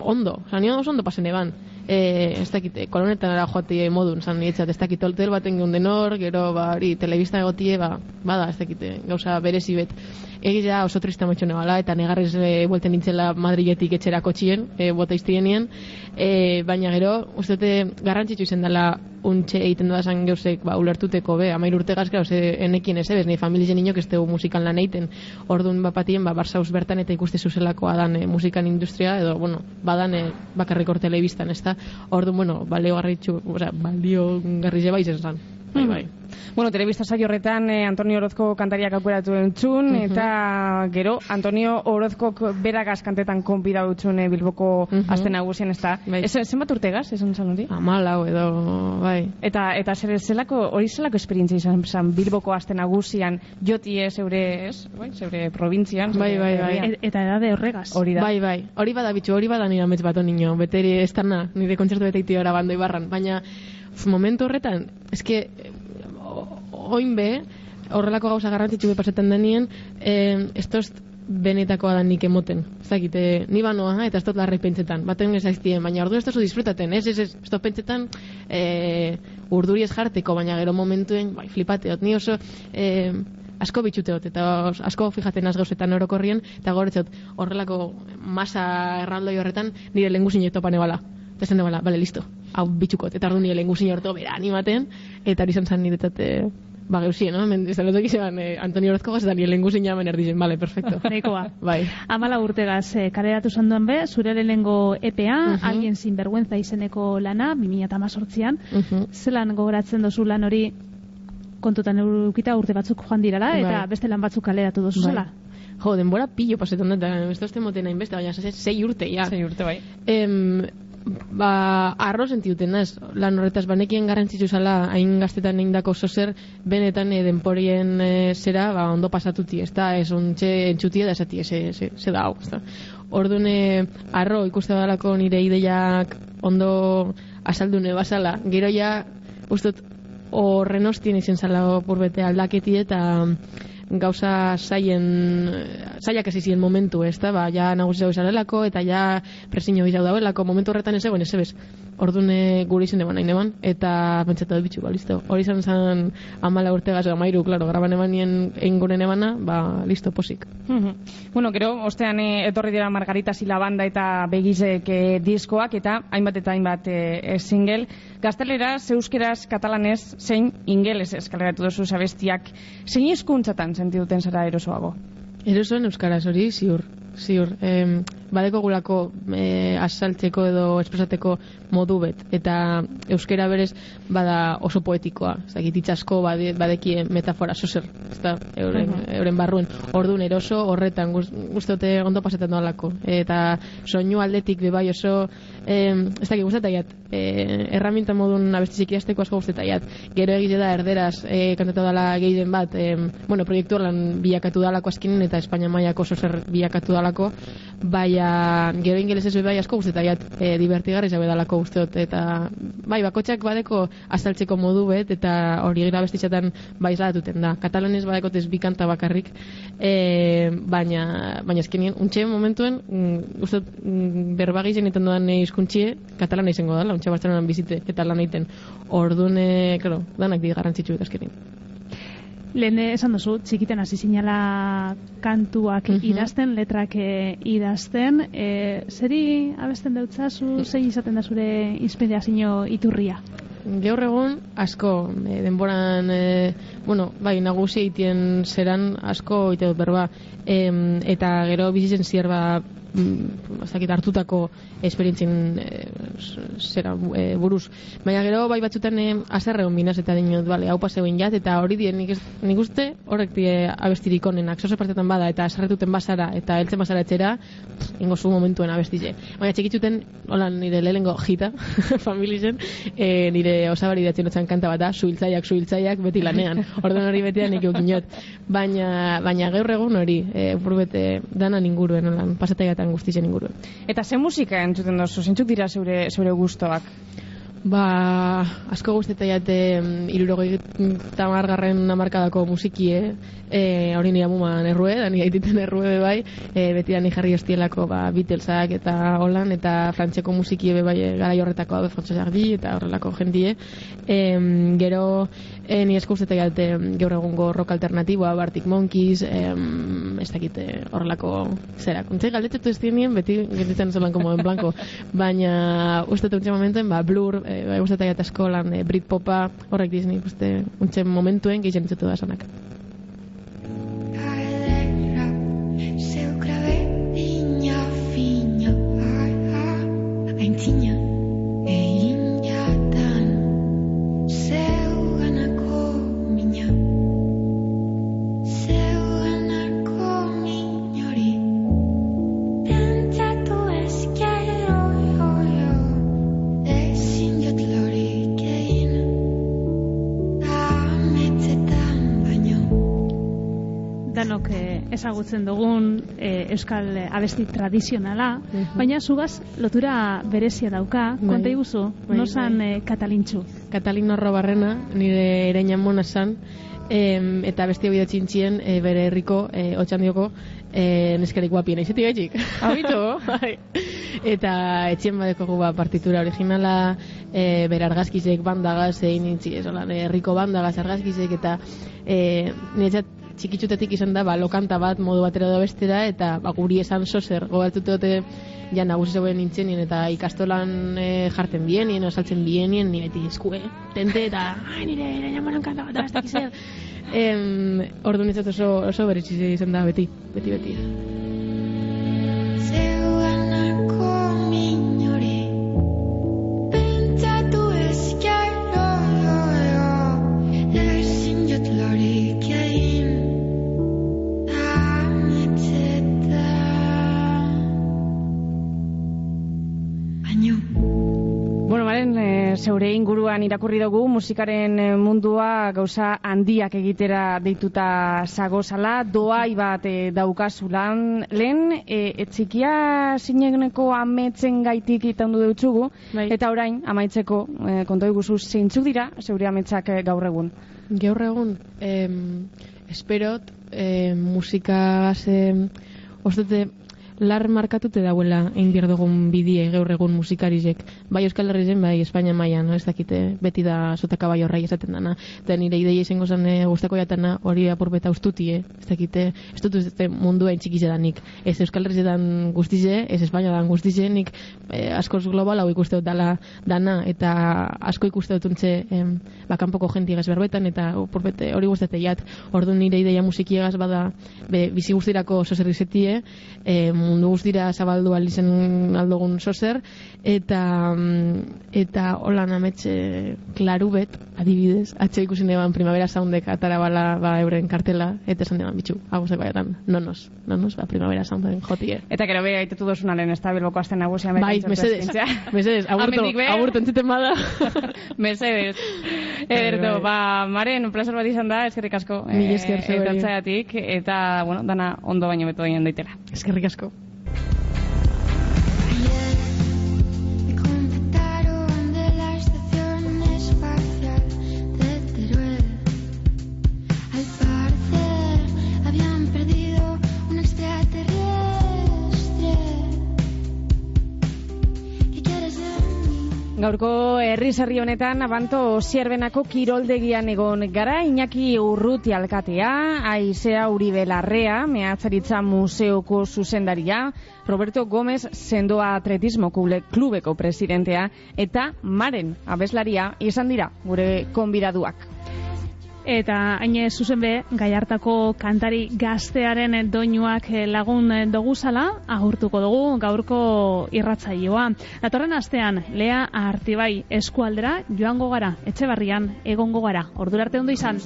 ondo, oza, nio oso ondo pasen neban. E, ez dakit, kolonetan ara joate modun, zan nietzat, ez dakit, hotel baten geun denor, gero, ba, hori, telebista egotie, ba, bada, ez dakit, gauza berezi bet. Egia oso triste ametxo nebala, eta negarrez e, buelten nintzela Madriletik etxera kotxien, e, bota iztienien, e, baina gero, uste dute garrantzitsu izen dela untxe egiten dudazan geusek, ba, ulertuteko, be, amair urte gazkera, ze enekien ez ebez, ni familien inok ez dugu musikan lan egiten, orduan bapatien, ba, Barsaus bertan eta ikuste zuzelakoa dan e, musikan industria, edo, bueno, badan e, bakarrik hor telebistan, ez da, orduan, bueno, balio garritxu, osea, balio garri zeba izen zan. Bai, bai. Bueno, telebista saio horretan eh, Antonio Orozko kantariak aukeratu entzun, Mhm. eta gero Antonio Orozkok beragaz kantetan konbida dutxun eh, Bilboko Mhm. aste nagusian, ez da? Bai. Ez, zenbat urtegaz, esan zan hori? Amalau edo, bai. Eta eta zer zelako hori zelako esperientzia izan zan Bilboko aste nagusian jotie zeure, ez? Bai, zeure probintzian. Bai, bai, bai. herrian. E- eta edade horregaz. Hori da. Bai, bai. Hori bada bitxu, hori bada nire amets bat onino. Beteri ez tarna, nire kontzertu bete iti ora bando ibarran. Baina, momentu horretan, eske, oin be, horrelako gauza garrantzitsu be pasetan denien, eh, ez tost benetakoa da nik emoten. Ez dakit, eh, ni banoa, eta ez dut larri pentsetan. Baten ez baina ordu ez tozu disfrutaten, ez, ez, ez, ez dut pentsetan eh, urduri ez jarteko, baina gero momentuen, bai, flipateot, ni oso... Eh, asko bitxuteot, eta asko fijaten az gauzetan orokorrien, eta goretzot horrelako masa erraldoi horretan nire lenguzin topan ebala. Eta esan ebala, bale, listo, hau bitxukot, eta ardu nire lenguzin horto bera animaten, eta hori izan zan niretzat, eh, ba, geusien, no? Men, ez da lotek izan, eh, Antonio Orozko gaz, eta nire lenguzin jamen erdizen, bale, perfecto. [LAUGHS] Nekoa. bai. Amala urtegaz, eh, kaleratu zanduen be, zure lehenengo EPA, Mhm. alguien sinvergüenza izeneko lana, 2018an, Mhm. zelan gogoratzen dozu lan hori kontutan eurukita urte batzuk joan dirala, eta Bai. beste lan batzuk kaleratu dozu Bai. zela. Jo, denbora pillo pasetan dut, eta ez dozte moten hain beste, baina sei urte, ja. Sei urte bai. Em, ba, arro sentiuten naz, lan horretaz, banekien garrantzitsu zala, hain gaztetan egindako zozer, benetan e, denporien e, zera, ba, ondo pasatuti, ez da, ez ontxe entxuti da esati, ze, ze da hau, ez da. Orduan, e, arro, ikuste badalako nire ideiak ondo azaldune bazala, gero ja, ustot, horren ostien izen zala purbete aldaketi eta gauza zaien zaiak ez izien momentu, ez da, ba, ja nagusi zau izarelako, eta ja presiño izau dauelako, momentu horretan ez egon, ez ebez, orduan e, gure izan eban, nahi neban, eta pentsatu dut bitxu, ba, listo, hori izan zen amala urte gazo, amairu, klaro, graban eban nien enguren ebana, ba, listo, posik. Mhm. Bueno, gero, ostean eh, etorri dira Margarita Sila banda eta begizek eh, diskoak eta hainbat eta hainbat eh, single. Gazteleraz, euskeraz, katalanez, zein ingeles eskaleratu duzu zabestiak. Zein hizkuntzatan sentiduten zara erosoago? Erosoen euskaraz hori, ziur, ziur. Em, badeko gulako e, asaltzeko edo espresateko modu bet. Eta euskera berez bada oso poetikoa. Ez dakit itxasko bade, badekie metafora zozer. Ez da, euren, euren barruen. Orduan eroso horretan guz- guztote ondo pasetan doalako. Eta soinu aldetik be bai oso, em, ez dakit guztetaiat, e, erraminta modun abestizik idazteko asko guztetaiat. Gero egite da erderaz e, kantatu dala gehien bat, em, bueno, proiektu lan bilakatu dalako azkenen eta Espainia mailako oso zer bilakatu dalako, baina gero ingelesez be bai asko guztetaiat e, divertigarri zabe dalako usteot, eta bai, bakotxak badeko azaltzeko modu bet, eta hori gira bestitzatan bai zalatuten da. Katalanez badekotez bi kanta bakarrik, e, baina, baina ezkenien, untxe momentuen, mm, uste mm, berbagiz egiten doan hizkuntzie katalana izango dala, untxe Barcelonan bizite eta lan egiten. Orduan, e, claro, danak di garrantzitsu azkenin. Lehen esan duzu, txikiten hasi zinala kantuak Mhm. idazten, letrak eh, idazten. E, zeri abesten deutzazu, zein izaten da zure inspirazio iturria? gaur egun asko e, denboran e, bueno, bai, nagusi egiten zeran asko ite dut berba em, eta gero bizitzen zierba mm, ez dakit hartutako esperientzien e, zera e, buruz. Baina gero bai batzutan e, azerre hon binaz eta dinot, bale, hau paseuen jat, eta hori dien nik, nik uste horrek die abestirik onenak, zozo partetan bada, eta azerretuten bazara, eta heltzen bazara etxera, ingo zu momentuen abestize. Baina txikitzuten, hola nire lehengo jita, [LAUGHS] familizen, e, nire osabari datzen otzan kanta bat da, suhiltzaiak, suhiltzaiak, beti lanean. Orduan hori beti nik eukinot. Baina, baina gaur egun hori, e, burbete danan inguruen, holan, pasataiatan guztizen inguruen. Eta ze musika entzuten dozu, zintzuk dira zeure, zeure gustoak? Ba, asko guztetan jate irurogei tamargarren amarkadako musikie, e, hori nire amuman errue, da nire aititen errue bai, e, beti da ni jarri hostielako ba, Beatlesak eta holan, eta frantzeko musikie be bai e, garai horretako abe François Jardi eta horrelako jendie. E, gero, e, ni asko guztetan jate gaur egungo rock alternatiboa, Bartik Monkeys, e, ez dakite horrelako zera. Kontze galdetetu ez dienien, beti gelditzen zelan como en blanco, baina uste dut momentuen, ba, Blur, e, bai uste eta eskolan, e, Britpopa, horrek dizni, uste, untxe momentuen gehien entzutu da sanak. Galera, zeu grabe dina fina Aintzina, ezagutzen dugun eh, euskal eh, abesti tradizionala, Mhm. baina zugaz lotura berezia dauka, Bai. konta iguzu, Bai, nosan bai. eh, katalintxu. Katalin Barrena, nire ereina mona zan, em, eta beste hori txintxien e, bere herriko e, otxandioko e, neskerik guapien gaitxik. Habito? [LAUGHS] bai. Eta etxien badeko ba, partitura originala, e, bere argazkizek bandagaz, egin nintzi, ez herriko bandagaz argazkizek, eta e, niretzat txikitzutetik izan da, ba, lokanta bat, modu batera da bestera, eta ba, guri esan zozer, gobertute dute, ja nagusi zegoen nintzenien, eta ikastolan e, jarten bienien, osaltzen bienien, ni beti eskue, tente, eta, ai, nire, nire jamoran kanta bat, ez dakiz zer. [LAUGHS] Em, ordu oso, oso beretsi izan da, beti, beti, beti. Zeure inguruan irakurri dugu musikaren eh, mundua gauza handiak egitera deituta zagozala, doai bat e, daukazulan, lehen e, etxikia zineneko ametzen gaitik itandu deutzugu, Bai. eta orain, amaitzeko, e, konto iguzu, zeintzuk dira zeure ametsak e, gaur egun? Gaur egun, em, esperot, em, musika ze, ostete, lar markatute dauela egin behar dugun bidie gaur egun musikarizek. Bai Euskal Herrizen, bai Espainia mailan, no? ez dakite, beti da sotaka bai horrai esaten dana. Eta nire ideia izango zen e, guztako jatana hori apurbeta ustutie, ez dakite, ez dut ez mundua entxikize danik. Ez Euskal Herrizetan guztize, ez Espainia dan guztize, nik e, askoz global hau ikuste dut dala dana, eta asko ikuste dut untxe em, bakanpoko jentigaz berbetan, eta apurbete hori guztate jat, ordu nire ideia musikiegaz bada, be, bizi guztirako sozer izetie, e, mundu guztira zabaldu alizen aldogun sozer, eta mm, eta holan ametxe klarubet, adibidez, atxe ikusi neban primavera soundek atara bala ba, euren kartela, eta esan deban bitxu, aguzeko baiatan, nonos, nonos, ba, primavera sounden jotie. Eta gero be, aitetu dozunalen, ez da bilboko azten nagusia. Bai, mesedes, mesedes, agurto, agurto entzuten bada. [LAUGHS] Mesedes. Ederto, ba, maren, un placer bat izan da, eskerrik asko. Mila esker etortzeagatik, eta, bueno, dana ondo baino beto egin daitela. Eskerrik asko. Gaurko herri sarri honetan abanto zierbenako kiroldegian egon gara Iñaki Urruti alkatea, Aizea Uribe Larrea, mehatzaritza museoko zuzendaria, Roberto Gómez sendoa atletismo klubeko presidentea eta Maren abeslaria izan dira gure konbidaduak eta haine zuzen be, gaiartako kantari gaztearen doinuak eh, lagun doguzala, agurtuko dugu gaurko irratzaioa. Datorren astean, Lea Artibai eskualdera joango gara, etxebarrian egongo gara, ordurarte ondo izan.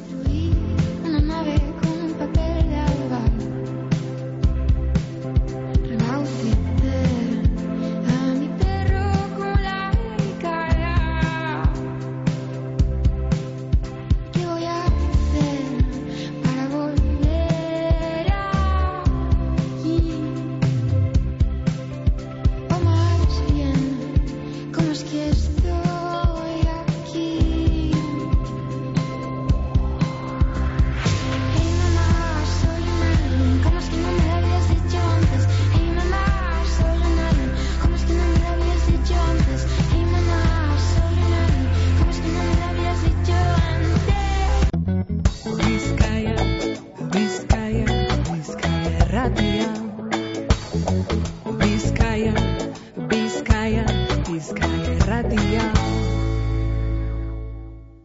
Thank you.